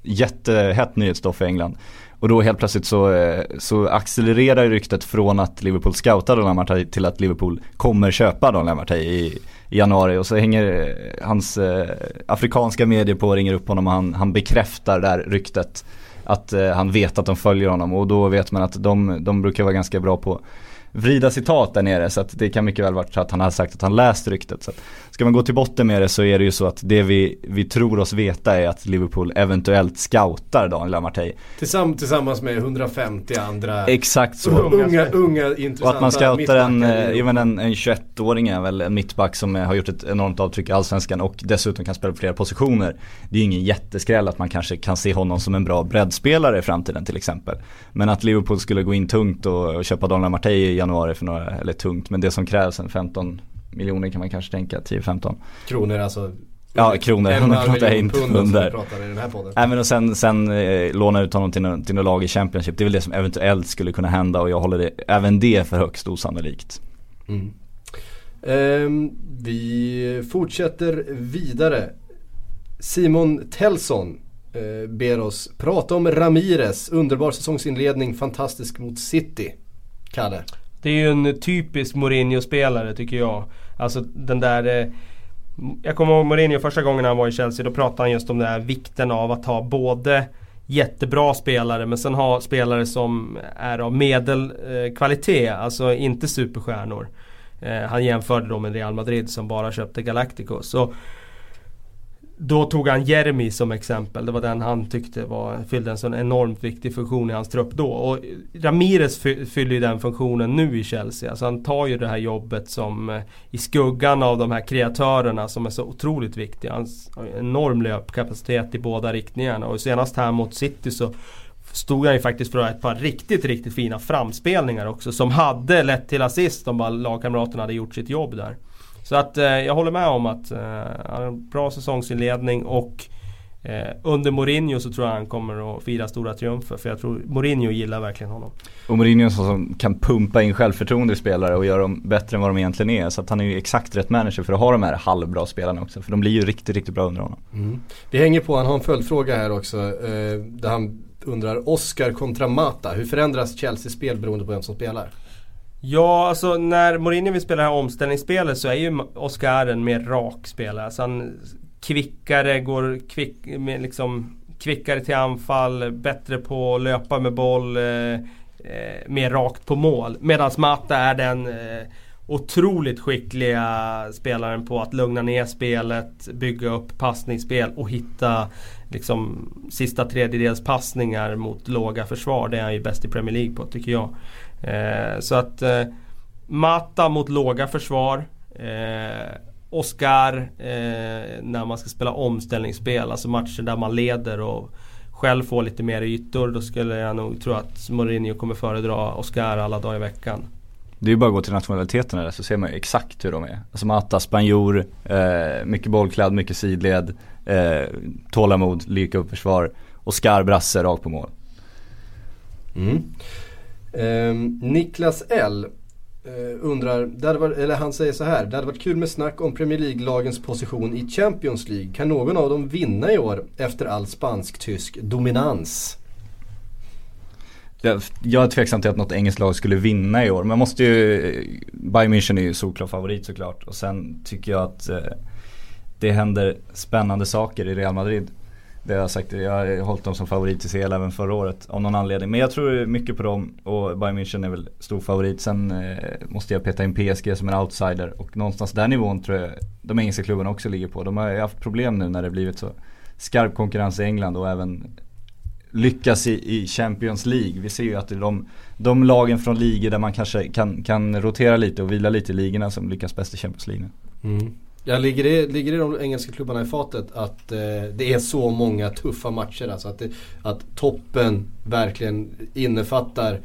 jättehett nyhetsstoff i England. Och då helt plötsligt så, eh, så accelererar ryktet från att Liverpool scoutar Don Lamartey till att Liverpool kommer köpa Don Lamartey i, i januari. Och så hänger eh, hans eh, afrikanska medier på och ringer upp honom och han, han bekräftar det här ryktet. Att eh, han vet att de följer honom och då vet man att de, de brukar vara ganska bra på vrida citat där nere så att det kan mycket väl vara så att han har sagt att han läst ryktet. Så att ska man gå till botten med det så är det ju så att det vi, vi tror oss veta är att Liverpool eventuellt scoutar Daniel Amartey. Tillsamm tillsammans med 150 andra Exakt så. unga, unga intressanta Och att man scoutar en, i eh, en, en 21-åring är väl en mittback som eh, har gjort ett enormt avtryck i Allsvenskan och dessutom kan spela på flera positioner. Det är ju ingen jätteskräll att man kanske kan se honom som en bra breddspelare i framtiden till exempel. Men att Liverpool skulle gå in tungt och, och köpa Daniel Amartey i januari för några, eller tungt, men det som krävs en 15 miljoner kan man kanske tänka, 10-15. Kronor alltså. Ja, kronor. En pratar jag inte vi pratar i den här podden. Nej men och sen, sen eh, låna ut honom till, till något lag i Championship. Det är väl det som eventuellt skulle kunna hända och jag håller det, även det för högst osannolikt. Mm. Ehm, vi fortsätter vidare. Simon Tellson eh, ber oss prata om Ramirez. Underbar säsongsinledning, fantastisk mot City. Kalle. Det är ju en typisk Mourinho-spelare tycker jag. Alltså den där... Eh, jag kommer ihåg Mourinho första gången han var i Chelsea. Då pratade han just om den här vikten av att ha både jättebra spelare men sen ha spelare som är av medelkvalitet. Eh, alltså inte superstjärnor. Eh, han jämförde då med Real Madrid som bara köpte Galacticos. Så då tog han Jeremy som exempel. Det var den han tyckte var, fyllde en sån enormt viktig funktion i hans trupp då. Och Ramirez fyller ju den funktionen nu i Chelsea. Alltså han tar ju det här jobbet som eh, i skuggan av de här kreatörerna som är så otroligt viktiga. Han har enorm löpkapacitet i båda riktningarna. Och senast här mot City så stod han ju faktiskt för ett par riktigt, riktigt fina framspelningar också. Som hade lett till assist om bara lagkamraterna hade gjort sitt jobb där. Så att eh, jag håller med om att eh, han har en bra säsongsinledning och eh, under Mourinho så tror jag han kommer att fira stora triumfer. För jag tror Mourinho gillar verkligen honom. Och Mourinho som- som kan pumpa in självförtroende i spelare och göra dem bättre än vad de egentligen är. Så att han är ju exakt rätt manager för att ha de här halvbra spelarna också. För de blir ju riktigt, riktigt bra under honom. Vi hänger på, han har en följdfråga här också. Eh, där han undrar Oscar kontra Mata. Hur förändras Chelseas spel beroende på vem som spelar? Ja, alltså när Mourinho vill spela det här omställningsspelet så är ju Oscar en mer rak spelare. Alltså han kvickare, går kvick, liksom, kvickare till anfall, bättre på att löpa med boll, eh, eh, mer rakt på mål. Medan Mata är den eh, otroligt skickliga spelaren på att lugna ner spelet, bygga upp passningsspel och hitta liksom sista tredjedels passningar mot låga försvar. Det är han ju bäst i Premier League på tycker jag. Eh, så att eh, Mata mot låga försvar. Eh, Oscar eh, när man ska spela omställningsspel, alltså matcher där man leder och själv får lite mer ytor. Då skulle jag nog tro att Mourinho kommer föredra Oscar alla dagar i veckan. Det är ju bara att gå till nationaliteterna där så ser man ju exakt hur de är. Alltså Mata, spanjor, eh, mycket bollkladd, mycket sidled, eh, tålamod, lika upp försvar och skarp brasse rakt på mål. Mm. Eh, Niklas L eh, undrar, det var, eller han säger så här. Det hade varit kul med snack om Premier League-lagens position i Champions League. Kan någon av dem vinna i år efter all spansk-tysk dominans? Jag, jag är tveksam till att något engelskt lag skulle vinna i år. Men måste ju, Bayern München är ju solklar favorit såklart. Och sen tycker jag att eh, det händer spännande saker i Real Madrid. Det har jag sagt, jag har hållit dem som favorit i CL även förra året av någon anledning. Men jag tror mycket på dem och Bayern München är väl stor favorit. Sen eh, måste jag peta in PSG som en outsider och någonstans där nivån tror jag de engelska klubbarna också ligger på. De har ju haft problem nu när det blivit så skarp konkurrens i England och även lyckas i, i Champions League. Vi ser ju att det är de, de lagen från ligor där man kanske kan, kan rotera lite och vila lite i ligorna som lyckas bäst i Champions League nu. Mm. Jag ligger det, ligger i de engelska klubbarna i fatet att eh, det är så många tuffa matcher? Alltså att, det, att toppen verkligen innefattar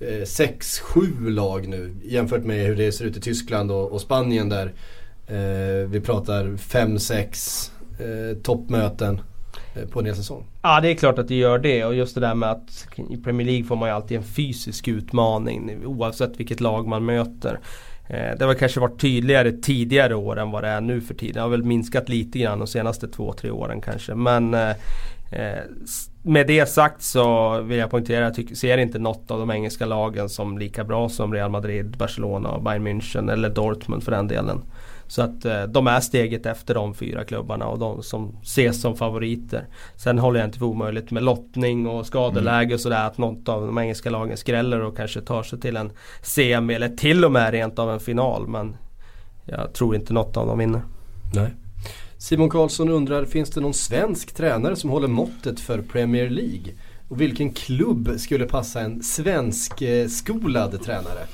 6-7 eh, lag nu jämfört med hur det ser ut i Tyskland och, och Spanien där eh, vi pratar 5-6 eh, toppmöten eh, på en hel säsong. Ja det är klart att det gör det och just det där med att i Premier League får man ju alltid en fysisk utmaning oavsett vilket lag man möter. Eh, det har kanske varit tydligare tidigare år än vad det är nu för tiden. Det har väl minskat lite grann de senaste två, tre åren kanske. Men eh, eh med det sagt så vill jag poängtera att jag ser inte något av de engelska lagen som lika bra som Real Madrid, Barcelona, Bayern München eller Dortmund för den delen. Så att eh, de är steget efter de fyra klubbarna och de som ses som favoriter. Sen håller jag inte för omöjligt med lottning och skadeläge och sådär att något av de engelska lagen skräller och kanske tar sig till en semi eller till och med rent av en final. Men jag tror inte något av dem vinner. Nej. Simon Karlsson undrar, finns det någon svensk tränare som håller måttet för Premier League? Och vilken klubb skulle passa en svensk eh, skolad tränare?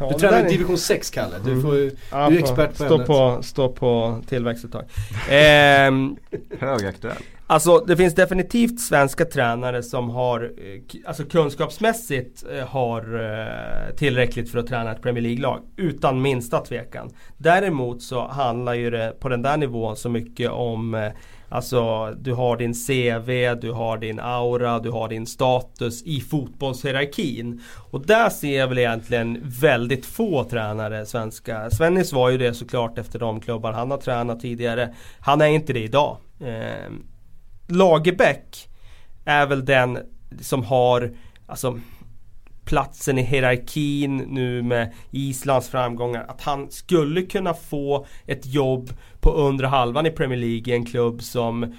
Ja, du tränar i division 6 Kalle, du, får, mm. ja, du är expert på stå ämnet. På, stå på tillväxt ett tag. ehm, Högaktuell. Alltså det finns definitivt svenska tränare som har, eh, alltså kunskapsmässigt eh, har eh, tillräckligt för att träna ett Premier League-lag. Utan minsta tvekan. Däremot så handlar ju det på den där nivån så mycket om Alltså du har din CV, du har din aura, du har din status i fotbollshierarkin. Och där ser jag väl egentligen väldigt få tränare svenska. Svennis var ju det såklart efter de klubbar han har tränat tidigare. Han är inte det idag. Eh, Lagerbäck är väl den som har alltså, platsen i hierarkin nu med Islands framgångar. Att han skulle kunna få ett jobb på undre halvan i Premier League i en klubb som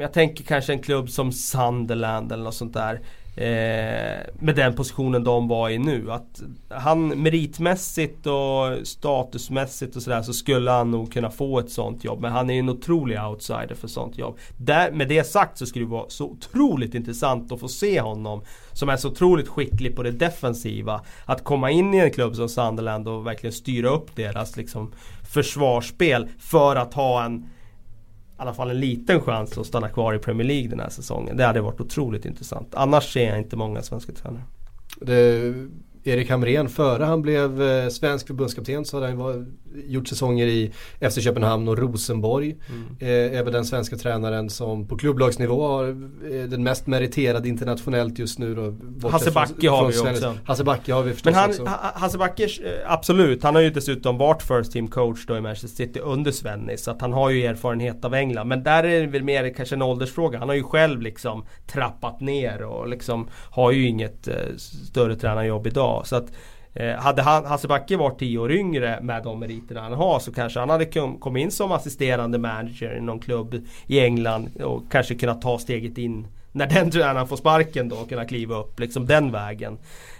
jag tänker kanske en klubb som Sunderland eller något sånt där. Eh, med den positionen de var i nu. Att han meritmässigt och statusmässigt och sådär så skulle han nog kunna få ett sånt jobb. Men han är ju en otrolig outsider för sånt jobb. Där, med det sagt så skulle det vara så otroligt intressant att få se honom som är så otroligt skicklig på det defensiva. Att komma in i en klubb som Sunderland och verkligen styra upp deras liksom, försvarsspel för att ha en alla fall en liten chans att stanna kvar i Premier League den här säsongen. Det hade varit otroligt intressant. Annars ser jag inte många svenska tränare. Det, Erik Hamrén, före han blev eh, svensk förbundskapten så hade han var, gjort säsonger i FC Köpenhamn och Rosenborg. Mm. Eh, väl den svenska tränaren som på klubblagsnivå har, är den mest meriterade internationellt just nu då. Hasse Backe har vi också. Hasse Backe har vi förstås Men han, också. Hasse Backe, eh, absolut. Han har ju dessutom varit first team coach då i Manchester City under Svennis. Så att han har ju erfarenhet av England. Men där är det väl mer kanske en åldersfråga. Han har ju själv liksom trappat ner och liksom har ju inget eh, större tränarjobb idag. Så att Eh, hade han, Hasse Backe varit 10 år yngre med de meriterna han har så kanske han hade kommit in som assisterande manager i någon klubb i England och kanske kunnat ta steget in när den tränaren får sparken då och kunna kliva upp liksom den vägen.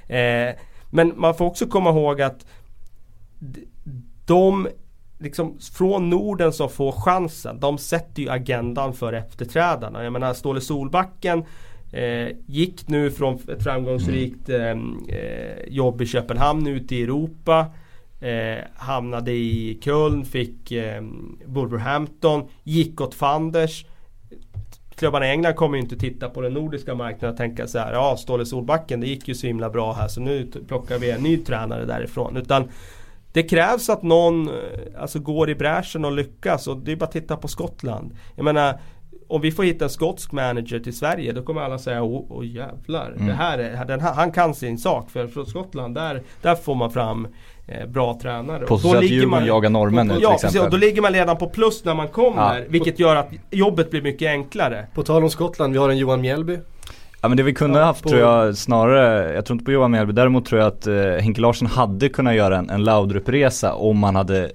Eh, men man får också komma ihåg att de liksom från Norden som får chansen, de sätter ju agendan för efterträdarna. Jag menar Ståle Solbacken Eh, gick nu från ett framgångsrikt ehm, eh, jobb i Köpenhamn ut i Europa. Eh, hamnade i Köln, fick eh, Wolverhampton, gick åt Fanders. Klubbarna i England kommer ju inte titta på den nordiska marknaden och tänka så här, ja Ståle Solbacken det gick ju så himla bra här så nu plockar vi en ny tränare därifrån. Utan det krävs att någon eh, alltså, går i bräschen och lyckas och det är bara att titta på Skottland. Jag menar om vi får hitta en skotsk manager till Sverige då kommer alla säga åh, åh jävlar. Mm. Det här är, den här, han kan sin sak. För från Skottland där, där får man fram eh, bra tränare. På så sätt Djurgården jagar norrmän nu Ja till exempel. då ligger man redan på plus när man kommer. Ja. Vilket gör att jobbet blir mycket enklare. På tal om Skottland, vi har en Johan Mjällby. Ja men det vi kunde ja, haft på... tror jag snarare, jag tror inte på Johan Mjällby, däremot tror jag att eh, Henke Larsson hade kunnat göra en, en Laudrup-resa om man hade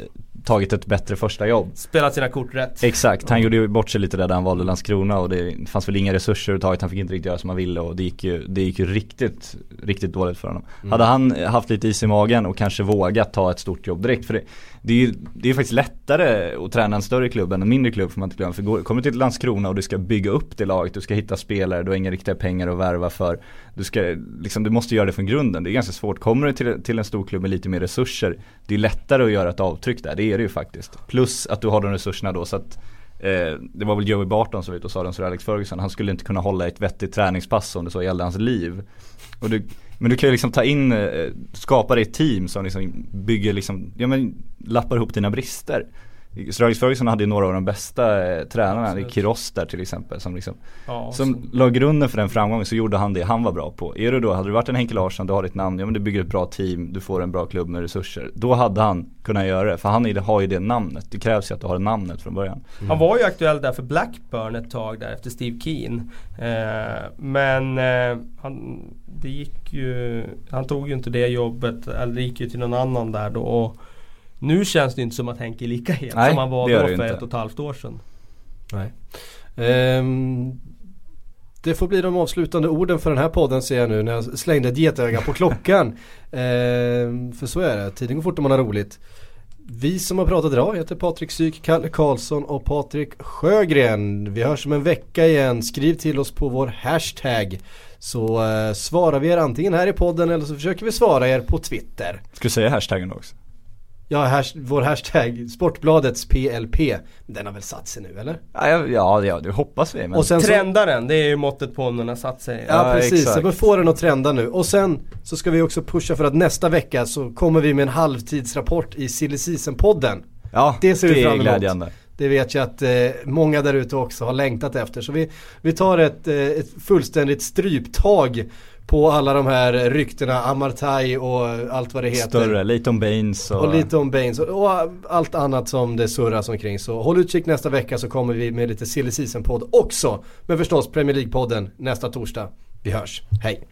tagit ett bättre första jobb. Spelat sina kort rätt. Exakt, han mm. gjorde ju bort sig lite där, han valde Landskrona och det fanns väl inga resurser överhuvudtaget, han fick inte riktigt göra som han ville och det gick ju, det gick ju riktigt, riktigt dåligt för honom. Mm. Hade han haft lite is i magen och kanske vågat ta ett stort jobb direkt, för det, det är ju det är faktiskt lättare att träna en större klubb än en mindre klubb får man inte glömma. För går, kommer du till Landskrona och du ska bygga upp det laget, du ska hitta spelare, du har inga riktiga pengar att värva för. Du, ska, liksom, du måste göra det från grunden, det är ganska svårt. Kommer du till, till en stor klubb med lite mer resurser, det är lättare att göra ett avtryck där, det är det ju faktiskt. Plus att du har de resurserna då så att eh, det var väl Joey Barton som var ute och sa den så Alex Ferguson, han skulle inte kunna hålla ett vettigt träningspass om det så gällde hans liv. Och du, men du kan ju liksom ta in, eh, skapa dig ett team som liksom bygger liksom, ja men lappar ihop dina brister. Sir Alex Ferguson hade ju några av de bästa eh, tränarna, Kiros där till exempel som liksom ja, Som så. la grunden för den framgången så gjorde han det han var bra på. Är du då, hade du varit en Henke Larsson, du har ditt namn, ja men du bygger ett bra team, du får en bra klubb med resurser. Då hade han kunnat göra det, för han har ju det namnet. Det krävs ju att du har namnet från början. Mm. Han var ju aktuell där för Blackburn ett tag där efter Steve Keen. Eh, men eh, han, det gick ju, han tog ju inte det jobbet, eller det gick ju till någon annan där då. Och nu känns det inte som att Henke är lika het Nej, som han var då för inte. ett och ett halvt år sedan. Nej. Um, det får bli de avslutande orden för den här podden ser jag nu när jag slängde ett getöga på klockan. um, [laughs] för så är det, tiden går fort om man har roligt. Vi som har pratat idag heter Patrik Syk, Kalle Karlsson och Patrik Sjögren. Vi hörs om en vecka igen. Skriv till oss på vår hashtag. Så uh, svarar vi er antingen här i podden eller så försöker vi svara er på Twitter. Ska du säga hashtaggen också? Ja, hash, vår hashtag Sportbladets PLP. Den har väl satt sig nu eller? Ja, ja, ja det hoppas vi. Men... Och sen Trendaren, det är ju måttet på om den har satt sig. Ja, ja precis, exakt. så får den att trenda nu. Och sen så ska vi också pusha för att nästa vecka så kommer vi med en halvtidsrapport i Silly Season-podden. Ja, det ser vi fram emot. glädjande. Det vet jag att eh, många där ute också har längtat efter. Så vi, vi tar ett, eh, ett fullständigt stryptag på alla de här ryktena, Amartai och allt vad det heter. Större, Leighton Baines och... och Leighton Baines och, och, allt annat som det surras omkring. Så håll utkik nästa vecka så kommer vi med lite silly season podd också. Men förstås Premier League-podden nästa torsdag. Vi hörs, hej!